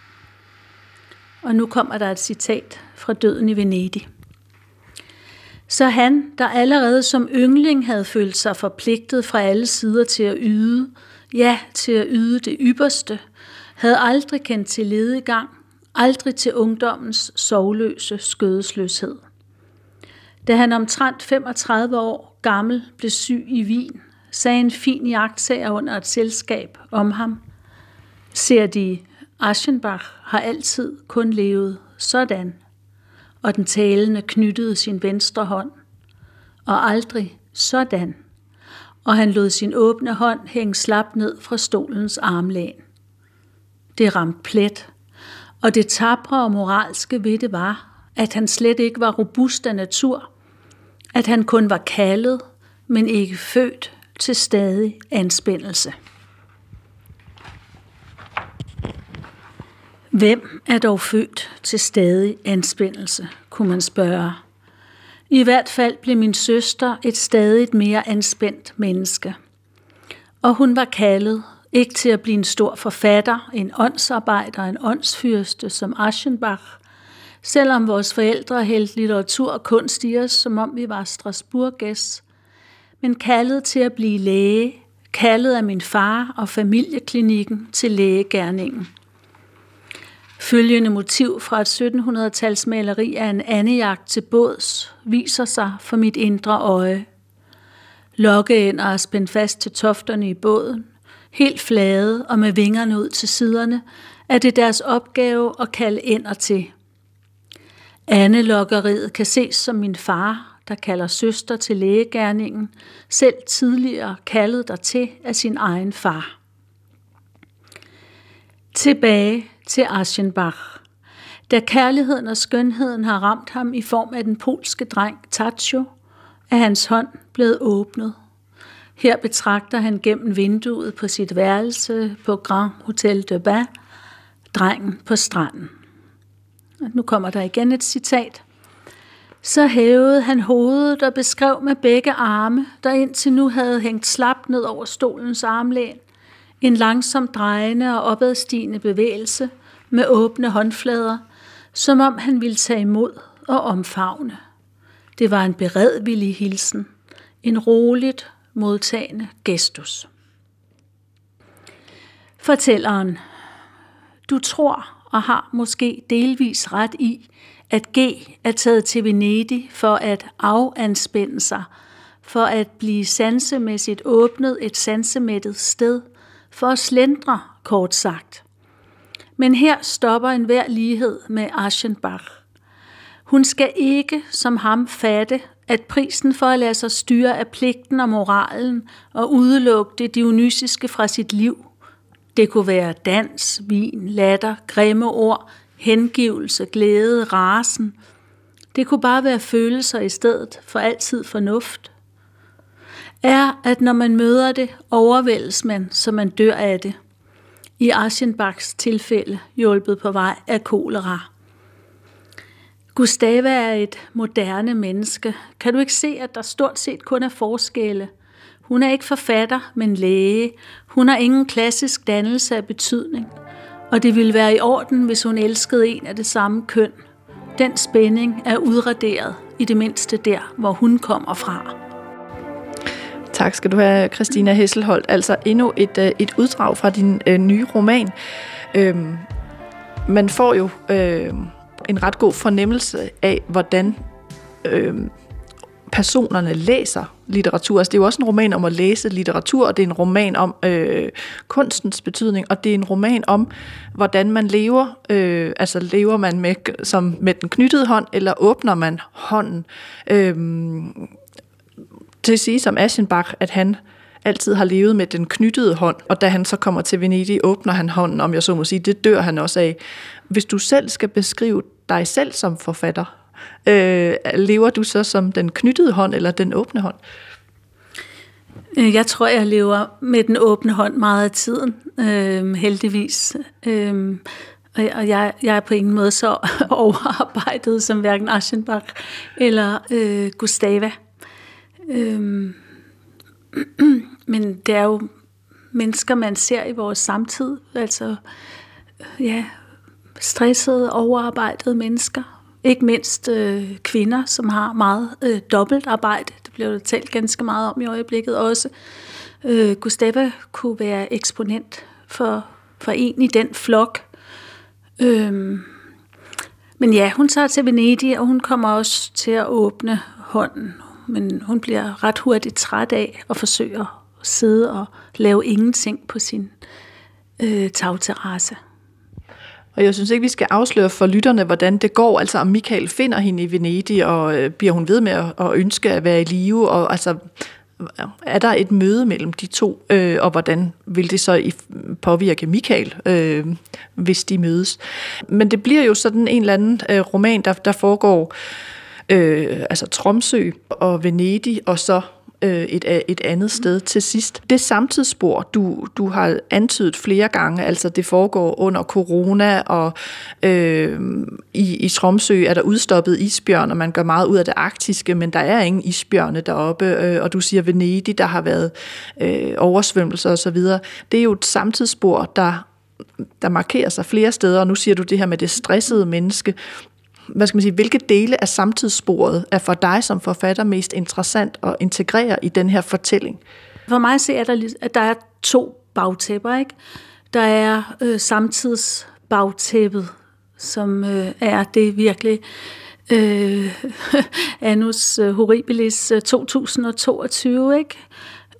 Og nu kommer der et citat fra Døden i Venedig. Så han, der allerede som yngling havde følt sig forpligtet fra alle sider til at yde, ja, til at yde det ypperste, havde aldrig kendt til ledegang, aldrig til ungdommens sovløse skødesløshed. Da han omtrent 35 år gammel blev syg i Wien, sagde en fin jagtsager under et selskab om ham. Ser de, Aschenbach har altid kun levet sådan, og den talende knyttede sin venstre hånd, og aldrig sådan, og han lod sin åbne hånd hænge slap ned fra stolens armlæn. Det ramte plet, og det tapre og moralske ved det var, at han slet ikke var robust af natur, at han kun var kaldet, men ikke født til stadig anspændelse. Hvem er dog født til stadig anspændelse, kunne man spørge. I hvert fald blev min søster et stadigt mere anspændt menneske. Og hun var kaldet ikke til at blive en stor forfatter, en åndsarbejder, en åndsfyrste som Aschenbach, selvom vores forældre hældte litteratur og kunst i os, som om vi var Strasburgers, men kaldet til at blive læge, kaldet af min far og familieklinikken til lægegærningen. Følgende motiv fra et 1700-tals maleri af en andejagt til båds viser sig for mit indre øje. Lokkeænder er spændt fast til tofterne i båden, helt flade og med vingerne ud til siderne, er det deres opgave at kalde ænder til. Andelokkeriet kan ses som min far, der kalder søster til lægegærningen, selv tidligere kaldet der til af sin egen far. Tilbage til Aschenbach. Da kærligheden og skønheden har ramt ham i form af den polske dreng Tacho, er hans hånd blevet åbnet. Her betragter han gennem vinduet på sit værelse på Grand Hotel de Bas, drengen på stranden. Nu kommer der igen et citat. Så hævede han hovedet og beskrev med begge arme, der indtil nu havde hængt slapt ned over stolens armlæn, en langsom drejende og opadstigende bevægelse med åbne håndflader, som om han ville tage imod og omfavne. Det var en beredvillig hilsen, en roligt modtagende gestus. Fortælleren, du tror og har måske delvis ret i, at G er taget til Venedig for at afanspænde sig, for at blive sansemæssigt åbnet et sansemættet sted, for at slendre, kort sagt. Men her stopper enhver lighed med Aschenbach. Hun skal ikke, som ham, fatte, at prisen for at lade sig styre af pligten og moralen og udelukke det dionysiske fra sit liv. Det kunne være dans, vin, latter, grimme ord, hengivelse, glæde, rasen. Det kunne bare være følelser i stedet for altid fornuft. Er, at når man møder det, overvældes man, så man dør af det. I Aschenbachs tilfælde hjulpet på vej af kolera. Gustava er et moderne menneske. Kan du ikke se, at der stort set kun er forskelle? Hun er ikke forfatter, men læge. Hun har ingen klassisk dannelse af betydning. Og det ville være i orden, hvis hun elskede en af det samme køn. Den spænding er udraderet, i det mindste der, hvor hun kommer fra. Tak skal du have, Christina Hesselholdt. Altså endnu et, øh, et uddrag fra din øh, nye roman. Øhm, man får jo øh, en ret god fornemmelse af, hvordan øh, personerne læser litteratur. Altså, det er jo også en roman om at læse litteratur, og det er en roman om øh, kunstens betydning, og det er en roman om, hvordan man lever. Øh, altså lever man med, som med den knyttede hånd, eller åbner man hånden? Øh, til at sige som Aschenbach, at han altid har levet med den knyttede hånd, og da han så kommer til Venedig, åbner han hånden, om jeg så må sige, det dør han også af. Hvis du selv skal beskrive dig selv som forfatter, øh, lever du så som den knyttede hånd eller den åbne hånd? Øh, jeg tror, jeg lever med den åbne hånd meget af tiden, øh, heldigvis. Øh, og jeg, jeg er på ingen måde så overarbejdet som hverken Aschenbach eller øh, Gustava. Øhm. men det er jo mennesker, man ser i vores samtid. Altså, ja, stressede, overarbejdede mennesker. Ikke mindst øh, kvinder, som har meget øh, dobbeltarbejde. Det bliver jo talt ganske meget om i øjeblikket også. Øh, Gustava kunne være eksponent for, for en i den flok. Øh, men ja, hun tager til Venedig, og hun kommer også til at åbne hånden. Men hun bliver ret hurtigt træt af at forsøge at sidde og lave ingenting på sin øh, tagterrasse. Og jeg synes ikke, vi skal afsløre for lytterne, hvordan det går. Altså om Michael finder hende i Venedig, og øh, bliver hun ved med at, at ønske at være i live, og altså er der et møde mellem de to, øh, og hvordan vil det så påvirke Michael, øh, hvis de mødes. Men det bliver jo sådan en eller anden øh, roman, der, der foregår øh, øh, altså Tromsø og Venedig, og så øh, et, et andet sted til sidst. Det samtidsspor, du, du har antydet flere gange, altså det foregår under corona, og øh, i, i Tromsø er der udstoppet isbjørn, og man gør meget ud af det arktiske, men der er ingen isbjørne deroppe, øh, og du siger Venedig, der har været øh, oversvømmelser osv. Det er jo et samtidsspor, der der markerer sig flere steder, og nu siger du det her med det stressede menneske hvad skal man sige, hvilke dele af samtidssporet er for dig som forfatter mest interessant at integrere i den her fortælling? For mig ser der, at der er to bagtæpper. Ikke? Der er øh, samtidsbagtæppet, som øh, er det virkelig øh, Annus øh, Horribilis øh, 2022, ikke?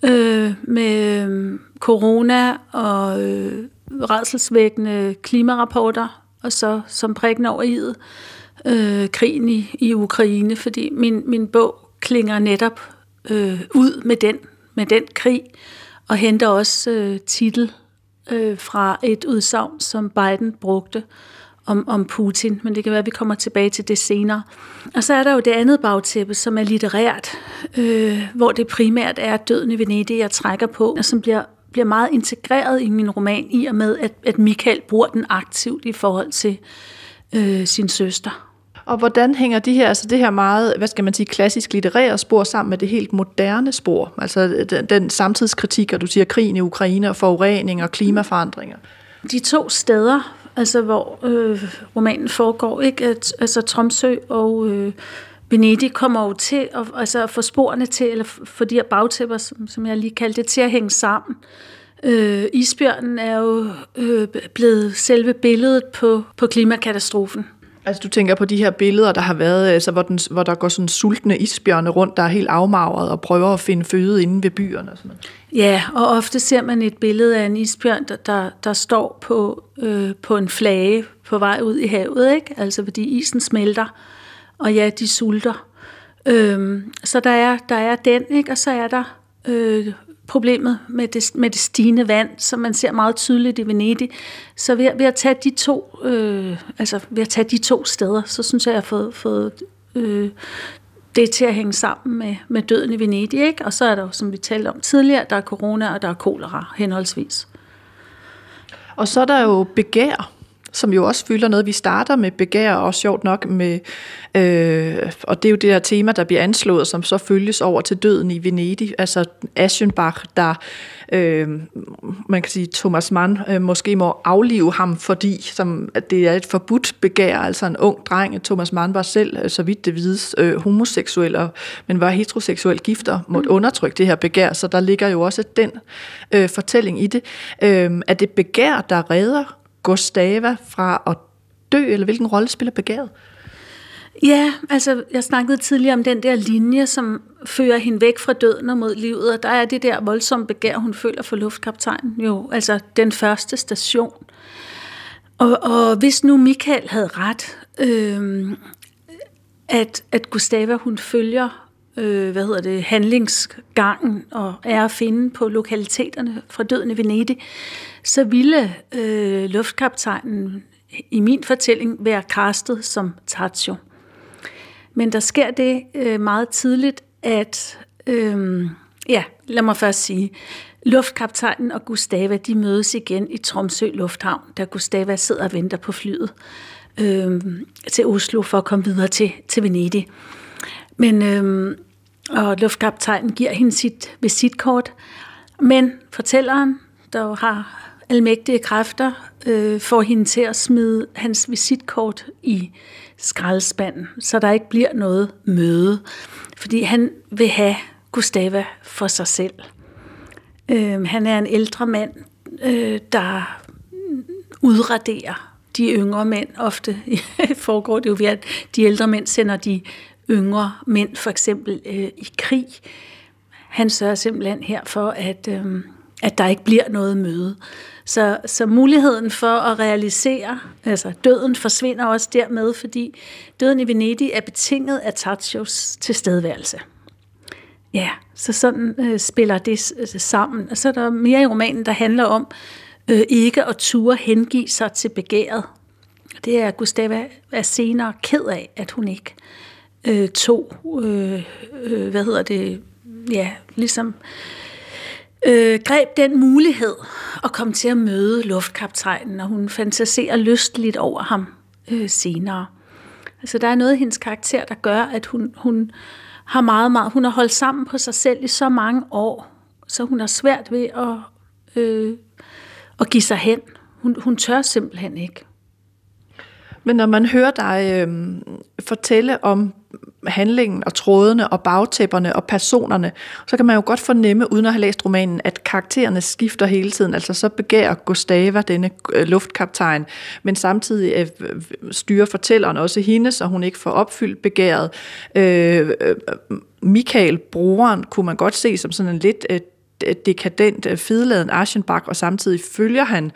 Øh, med øh, corona og øh, redselsvækkende klimarapporter, og så som prikken over i øh, krigen i, i Ukraine, fordi min, min bog klinger netop øh, ud med den, med den krig, og henter også øh, titel øh, fra et udsagn, som Biden brugte om, om Putin, men det kan være, at vi kommer tilbage til det senere. Og så er der jo det andet bagtæppe, som er litterært, øh, hvor det primært er døden i Venedig, jeg trækker på, og som bliver, bliver meget integreret i min roman, i og med, at, at Michael bruger den aktivt i forhold til øh, sin søster. Og hvordan hænger de her, altså det her meget, hvad skal man sige, klassisk litterære spor sammen med det helt moderne spor? Altså den, den samtidskritik, og du siger krigen i Ukraine og forurening og klimaforandringer. De to steder, altså hvor øh, romanen foregår, ikke? At, altså Tromsø og øh, Venedig kommer jo til at altså, få sporene til, eller få de her bagtæpper, som, som jeg lige kaldte det, til at hænge sammen. Øh, isbjørnen er jo øh, blevet selve billedet på, på klimakatastrofen. Altså du tænker på de her billeder, der har været, altså, hvor, den, hvor der går sådan sultne isbjørne rundt, der er helt afmagret og prøver at finde føde inde ved byerne. Og sådan noget. Ja, og ofte ser man et billede af en isbjørn, der, der, der står på, øh, på en flage på vej ud i havet, ikke? altså fordi isen smelter, og ja, de sulter. Øhm, så der er, der er den, ikke? og så er der øh, problemet med det, med det stigende vand, som man ser meget tydeligt i Venedig. Så ved, ved at tage de to, øh, altså ved at tage de to steder, så synes jeg, jeg har fået, fået øh, det til at hænge sammen med, med døden i Venedig. Ikke? Og så er der jo, som vi talte om tidligere, der er corona og der er kolera henholdsvis. Og så er der jo begær som jo også fylder noget. Vi starter med begær, og sjovt nok med, øh, og det er jo det her tema, der bliver anslået, som så følges over til døden i Venedig, altså Aschenbach, der, øh, man kan sige, Thomas Mann øh, måske må aflive ham, fordi som, at det er et forbudt begær, altså en ung dreng, Thomas Mann var selv, øh, så vidt det vides, øh, homoseksuel, og, men var heteroseksuel gifter, måtte mm. undertrykke det her begær, så der ligger jo også den øh, fortælling i det, øh, at det begær, der redder Gustava fra at dø, eller hvilken rolle spiller begæret? Ja, altså jeg snakkede tidligere om den der linje, som fører hende væk fra døden og mod livet, og der er det der voldsomme begær, hun føler for luftkaptajnen, jo, altså den første station. Og, og hvis nu Michael havde ret, øh, at, at Gustava hun følger øh, hvad hedder det, handlingsgangen og er at finde på lokaliteterne fra døden i Venedig, så ville øh, luftkaptajnen i min fortælling være kastet som Taccio. Men der sker det øh, meget tidligt, at, øh, ja, lad mig først sige, luftkaptajnen og Gustava, de mødes igen i Tromsø Lufthavn, da Gustava sidder og venter på flyet øh, til Oslo for at komme videre til, til Venedig. Men øh, og luftkaptajnen giver hende sit visitkort, men fortælleren, der har almægtige kræfter, øh, får hende til at smide hans visitkort i skraldespanden, så der ikke bliver noget møde, fordi han vil have Gustava for sig selv. Øh, han er en ældre mand, øh, der udraderer de yngre mænd. Ofte foregår det jo ved, at de ældre mænd sender de yngre mænd, for eksempel øh, i krig. Han sørger simpelthen her for, at, øh, at der ikke bliver noget møde. Så, så muligheden for at realisere, altså døden forsvinder også dermed, fordi døden i Venedig er betinget af Tatios tilstedeværelse. Ja, så sådan øh, spiller det sammen. Og så er der mere i romanen, der handler om øh, ikke at ture hengive sig til begæret. Det er Gustava er senere ked af, at hun ikke øh, to, øh, øh, hvad hedder det, ja, ligesom øh, greb den mulighed at komme til at møde luftkaptajnen, og hun fantaserer lystligt over ham øh, senere. Altså der er noget i hendes karakter, der gør, at hun, hun har meget, meget, hun har holdt sammen på sig selv i så mange år, så hun har svært ved at, øh, at give sig hen. Hun, hun tør simpelthen ikke. Men når man hører dig øh, fortælle om handlingen og trådene og bagtæpperne og personerne, så kan man jo godt fornemme, uden at have læst romanen, at karaktererne skifter hele tiden. Altså så begærer Gustava, denne øh, luftkaptajn, men samtidig øh, øh styrer fortælleren også hende, så hun ikke får opfyldt begæret. Øh, øh Michael, broren, kunne man godt se som sådan en lidt øh, dekadent, øh, fedladen Aschenbach, og samtidig følger han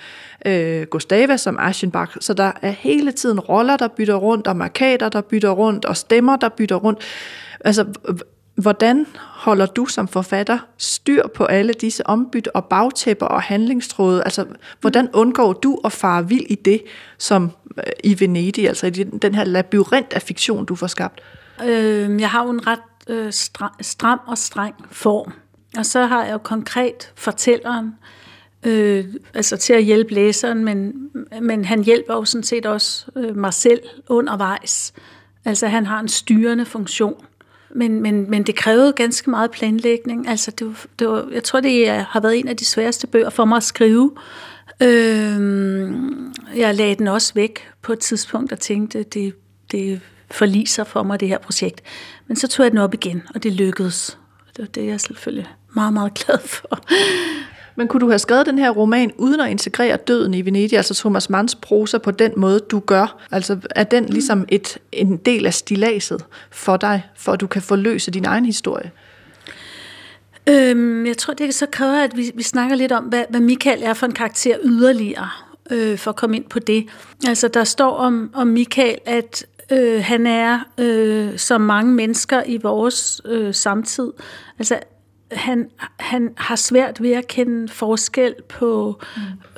øh, Gustava som Aschenbach. Så der er hele tiden roller, der bytter rundt, og markader, der bytter rundt, og stemmer, der bytter rundt. Altså, hvordan holder du som forfatter styr på alle disse ombyt og bagtæpper og handlingstråde? Altså, hvordan undgår du at fare vild i det, som øh, i Venedig, altså i den her labyrint af fiktion, du får skabt? Øh, jeg har jo en ret øh, stram og streng form. Og så har jeg jo konkret fortælleren, øh, altså til at hjælpe læseren, men, men han hjælper jo sådan set også øh, mig selv undervejs. Altså han har en styrende funktion. Men, men, men det krævede ganske meget planlægning. Altså det var, det var, jeg tror, det øh, har været en af de sværeste bøger for mig at skrive. Øh, jeg lagde den også væk på et tidspunkt og tænkte, det, det forliser for mig, det her projekt. Men så tog jeg den op igen, og det lykkedes. Det var det, jeg selvfølgelig meget, meget glad for. Men kunne du have skrevet den her roman uden at integrere døden i Venedig, altså Thomas Manns prosa på den måde, du gør? Altså er den ligesom et, en del af stilaset for dig, for at du kan forløse din egen historie? Øhm, jeg tror, det så kræver, at vi, vi snakker lidt om, hvad, hvad Michael er for en karakter yderligere, øh, for at komme ind på det. Altså, der står om, om Michael, at øh, han er, øh, som mange mennesker i vores øh, samtid, altså han, han har svært ved at kende forskel på,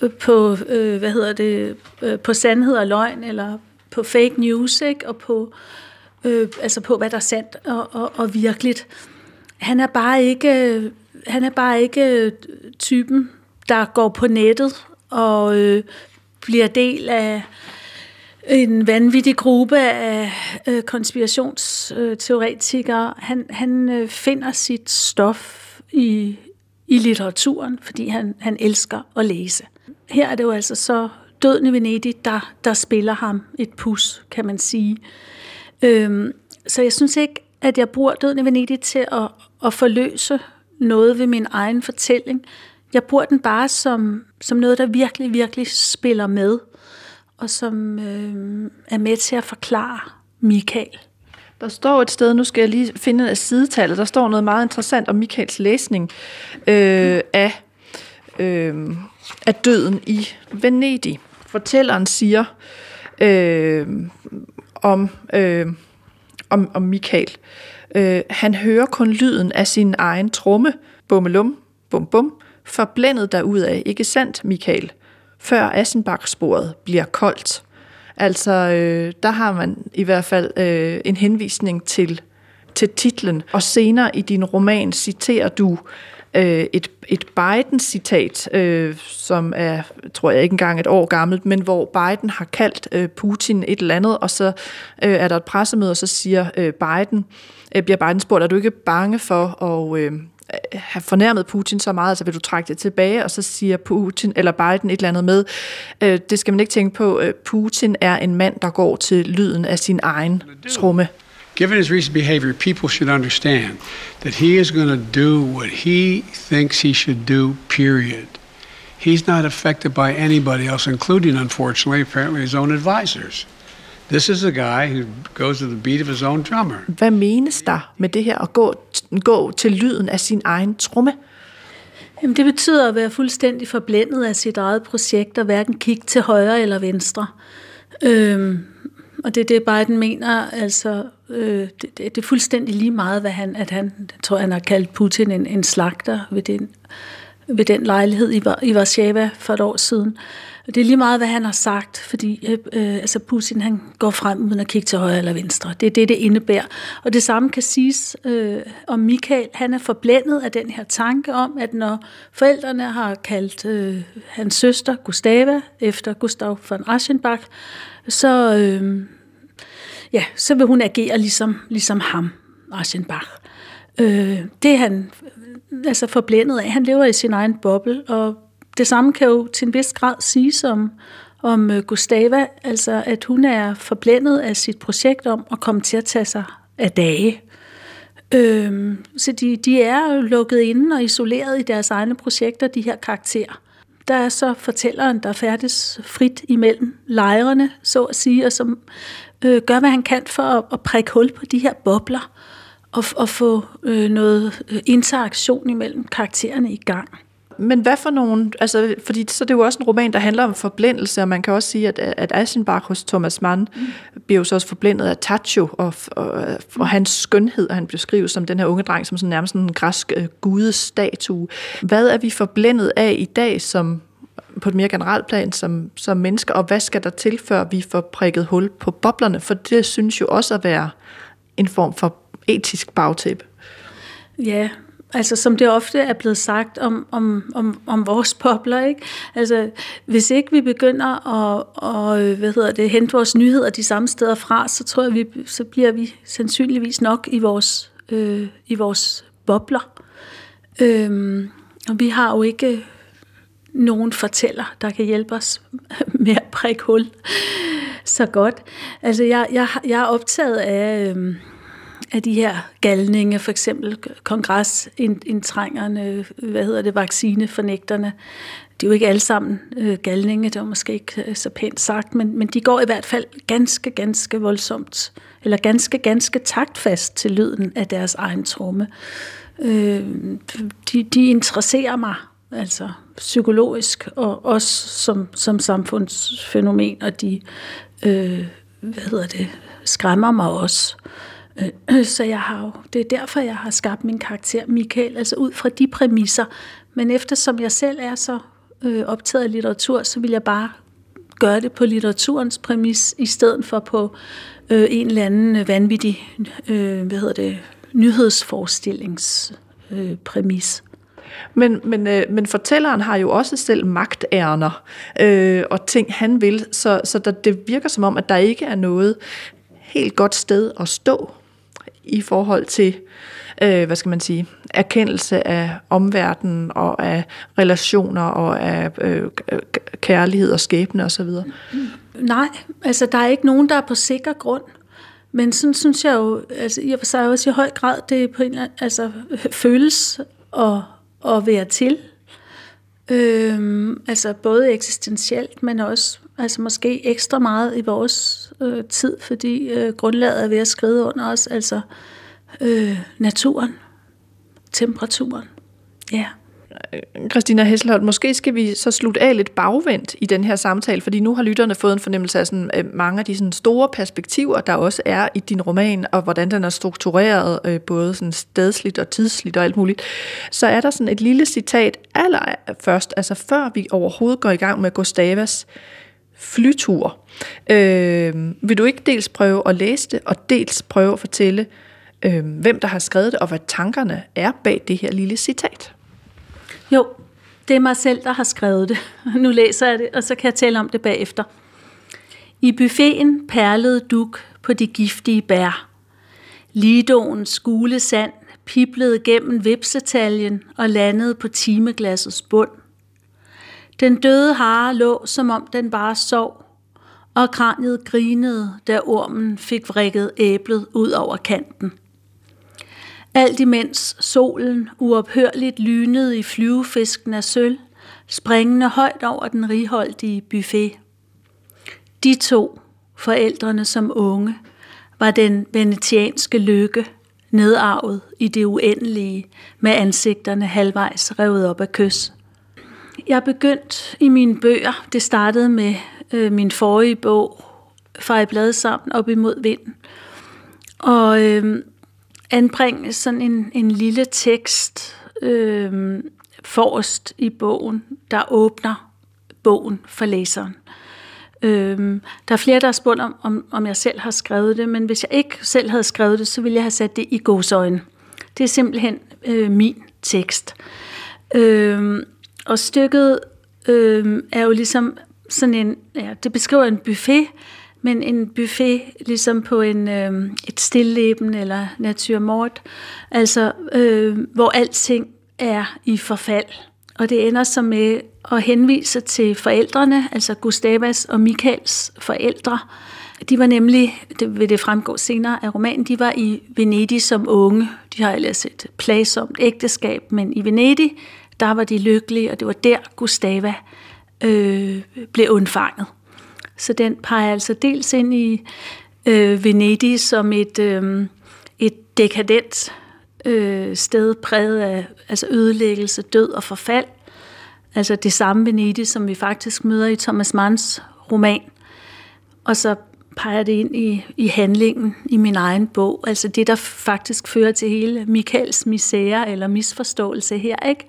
mm. på øh, hvad hedder det, øh, på sandhed og løgn, eller på fake news, ikke? og på, øh, altså på, hvad der er sandt og, og, og virkeligt. Han er bare ikke, han er bare ikke typen, der går på nettet og øh, bliver del af en vanvittig gruppe af øh, konspirationsteoretikere. Han, han øh, finder sit stof i, i litteraturen, fordi han, han elsker at læse. Her er det jo altså så Døden i Venedig, der, der spiller ham et pus, kan man sige. Øhm, så jeg synes ikke, at jeg bruger Døden i Venedig til at, at forløse noget ved min egen fortælling. Jeg bruger den bare som, som noget, der virkelig, virkelig spiller med, og som øh, er med til at forklare Michael. Der står et sted, nu skal jeg lige finde et sidetal, der står noget meget interessant om Michaels læsning øh, af, øh, af døden i Venedig. Fortælleren siger øh, om, øh, om, om Michael. Øh, han hører kun lyden af sin egen tromme, bummelum, bum bum, forblændet af, ikke sandt, Michael? Før Assenbach-sporet bliver koldt. Altså, øh, der har man i hvert fald øh, en henvisning til, til titlen. Og senere i din roman citerer du øh, et, et Biden-citat, øh, som er, tror jeg ikke engang et år gammelt, men hvor Biden har kaldt øh, Putin et eller andet, og så øh, er der et pressemøde, og så siger øh, Biden, øh, bliver Biden spurgt, er du ikke bange for at... Øh, have fornærmet Putin så meget, så vil du trække det tilbage, og så siger Putin eller Biden et eller andet med, øh, det skal man ikke tænke på, øh, Putin er en mand, der går til lyden af sin egen tromme. Given his recent behavior, people should understand that he is going to do what he thinks he should do, period. He's not affected by anybody else, including, unfortunately, apparently his own advisors. This is a guy who goes to the beat of his own drummer. Hvad menes der med det her at gå, gå til lyden af sin egen tromme? Jamen, det betyder at være fuldstændig forblændet af sit eget projekt og hverken kigge til højre eller venstre. Øhm, og det er det, Biden mener. Altså, øh, det, det, det er fuldstændig lige meget, hvad han, at han, jeg tror, han har kaldt Putin en, en slagter ved den, ved den lejlighed i, i Warszawa for et år siden. Det er lige meget, hvad han har sagt, fordi øh, øh, altså Putin han går frem uden at kigge til højre eller venstre. Det er det, det indebærer. Og det samme kan siges øh, om Michael. Han er forblændet af den her tanke om, at når forældrene har kaldt øh, hans søster Gustava efter Gustav von Aschenbach, så, øh, ja, så vil hun agere ligesom, ligesom ham, Aschenbach. Øh, det er han altså forblændet af. Han lever i sin egen boble, og det samme kan jo til en vis grad siges om, om øh, Gustava, altså at hun er forblændet af sit projekt om at komme til at tage sig af dage. Øhm, så de, de er lukket inde og isoleret i deres egne projekter, de her karakterer. Der er så fortælleren, der færdes frit imellem lejrene, så at sige, og som øh, gør, hvad han kan for at, at prikke hul på de her bobler og, og få øh, noget øh, interaktion imellem karaktererne i gang. Men hvad for nogen, altså, fordi så det er jo også en roman, der handler om forblændelse, og man kan også sige, at, at Aschenbach hos Thomas Mann mm. bliver jo så også forblændet af Tacho og, og, og hans skønhed, og han beskrives som den her unge dreng, som sådan nærmest en græsk uh, gudestatue. Hvad er vi forblændet af i dag, som på et mere generelt plan som, som mennesker, og hvad skal der til, før vi får prikket hul på boblerne? For det synes jo også at være en form for etisk bagtæppe. Ja, Altså som det ofte er blevet sagt om, om, om, om vores bobler, ikke? Altså hvis ikke vi begynder at, og, hvad hedder det, hente vores nyheder de samme steder fra, så tror jeg, vi, så bliver vi sandsynligvis nok i vores, øh, i vores bobler. Øhm, og vi har jo ikke nogen fortæller, der kan hjælpe os med at prikke hul så godt. Altså jeg, jeg, jeg er optaget af... Øh, af de her galninge, for eksempel kongresindtrængerne, hvad hedder det, vaccinefornægterne. De er jo ikke alle sammen øh, galninge, det var måske ikke øh, så pænt sagt, men, men de går i hvert fald ganske, ganske voldsomt, eller ganske, ganske taktfast til lyden af deres egen tromme. Øh, de, de interesserer mig, altså psykologisk, og også som, som samfundsfænomen, og de, øh, hvad hedder det, skræmmer mig også. Øh, så jeg har jo, det er derfor, jeg har skabt min karakter Michael, altså ud fra de præmisser. Men eftersom jeg selv er så øh, optaget af litteratur, så vil jeg bare gøre det på litteraturens præmis, i stedet for på øh, en eller anden vanvittig øh, hvad hedder det, nyhedsforestillings øh, præmis. Men, men, øh, men fortælleren har jo også selv magtærner øh, og ting, han vil, så, så der, det virker som om, at der ikke er noget helt godt sted at stå i forhold til, øh, hvad skal man sige, erkendelse af omverdenen og af relationer og af øh, kærlighed og skæbne osv.? Nej, altså der er ikke nogen, der er på sikker grund. Men sådan synes jeg jo, altså i og for sig også i høj grad, det på en altså føles og, og være til. Øhm, altså både eksistentielt, men også altså måske ekstra meget i vores øh, tid, fordi øh, grundlaget er ved at skride under os, altså øh, naturen, temperaturen. Ja. Christina Hesselholt, måske skal vi så slutte af lidt bagvendt i den her samtale, fordi nu har lytterne fået en fornemmelse af sådan, øh, mange af de sådan store perspektiver, der også er i din roman, og hvordan den er struktureret, øh, både sådan stedsligt og tidsligt og alt muligt. Så er der sådan et lille citat aller først, altså før vi overhovedet går i gang med Gustavas flytur. Øh, vil du ikke dels prøve at læse det, og dels prøve at fortælle, øh, hvem der har skrevet det, og hvad tankerne er bag det her lille citat? Jo, det er mig selv, der har skrevet det. Nu læser jeg det, og så kan jeg tale om det bagefter. I buffeten perlede duk på de giftige bær. Lidoens gule sand piblede gennem vipsetaljen og landede på timeglassets bund. Den døde hare lå, som om den bare sov, og kraniet grinede, da ormen fik vrikket æblet ud over kanten. Alt imens solen uophørligt lynede i flyvefisken af sølv, springende højt over den righoldige buffet. De to, forældrene som unge, var den venetianske lykke, nedarvet i det uendelige, med ansigterne halvvejs revet op af kys. Jeg begyndt i mine bøger, det startede med øh, min forrige bog, fra i blad sammen op imod vinden. Og øh, anbringe sådan en, en lille tekst øh, forrest i bogen, der åbner bogen for læseren. Øhm, der er flere, der har spurgt om, om, om jeg selv har skrevet det, men hvis jeg ikke selv havde skrevet det, så ville jeg have sat det i godsøjne. Det er simpelthen øh, min tekst. Øhm, og stykket øh, er jo ligesom sådan en, ja, det beskriver en buffet, men en buffet ligesom på en, øh, et stilleben eller naturmort, altså øh, hvor alting er i forfald. Og det ender så med at henvise til forældrene, altså Gustavas og Michaels forældre. De var nemlig, det vil det fremgå senere af romanen, de var i Venedig som unge. De har ellers et plagsomt ægteskab, men i Venedig, der var de lykkelige, og det var der Gustava øh, blev undfanget. Så den peger altså dels ind i øh, Venedig som et, øh, et dekadent øh, sted præget af altså ødelæggelse, død og forfald. Altså det samme Venedig, som vi faktisk møder i Thomas Manns roman. Og så peger det ind i, i handlingen i min egen bog. Altså det, der faktisk fører til hele Michaels misære eller misforståelse her, ikke?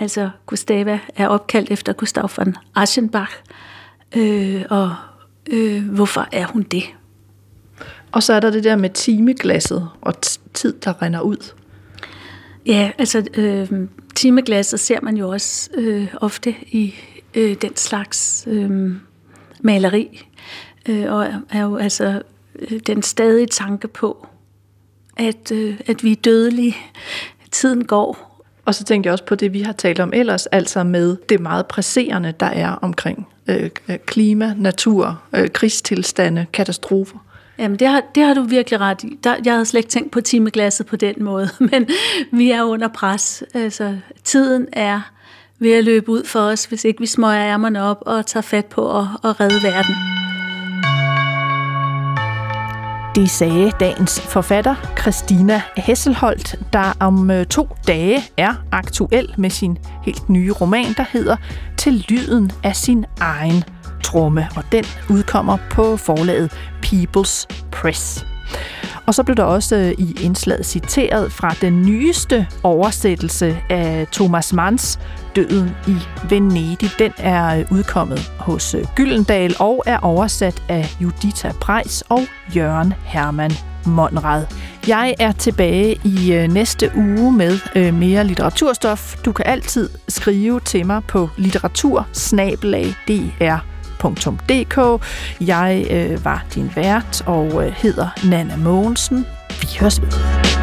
Altså Gustava er opkaldt efter Gustav von Aschenbach. Øh, og øh, hvorfor er hun det? Og så er der det der med timeglasset og tid, der render ud. Ja, altså øh, timeglasset ser man jo også øh, ofte i øh, den slags øh, maleri. Øh, og er jo altså øh, den stadige tanke på, at, øh, at vi er dødelige. Tiden går, og så tænkte jeg også på det, vi har talt om ellers, altså med det meget presserende, der er omkring øh, øh, klima, natur, øh, krigstilstande, katastrofer. Jamen, det har, det har du virkelig ret i. Der, jeg havde slet ikke tænkt på timeglasset på den måde, men vi er under pres. Altså, tiden er ved at løbe ud for os, hvis ikke vi smøger ærmerne op og tager fat på at, at redde verden. Det sagde dagens forfatter Christina Hesselholdt, der om øh, to dage er aktuel med sin helt nye roman, der hedder Til lyden af sin egen tromme, og den udkommer på forlaget People's Press. Og så blev der også øh, i indslaget citeret fra den nyeste oversættelse af Thomas Manns Døden i Venedig. Den er øh, udkommet hos øh, Gyldendal og er oversat af Judita Preis og Jørgen Hermann Monrad. Jeg er tilbage i næste uge med mere litteraturstof. Du kan altid skrive til mig på litteratursnabelag.dr www.nota.dk. Jeg øh, var din vært og øh, hedder Nana Mogensen. Vi høres ved.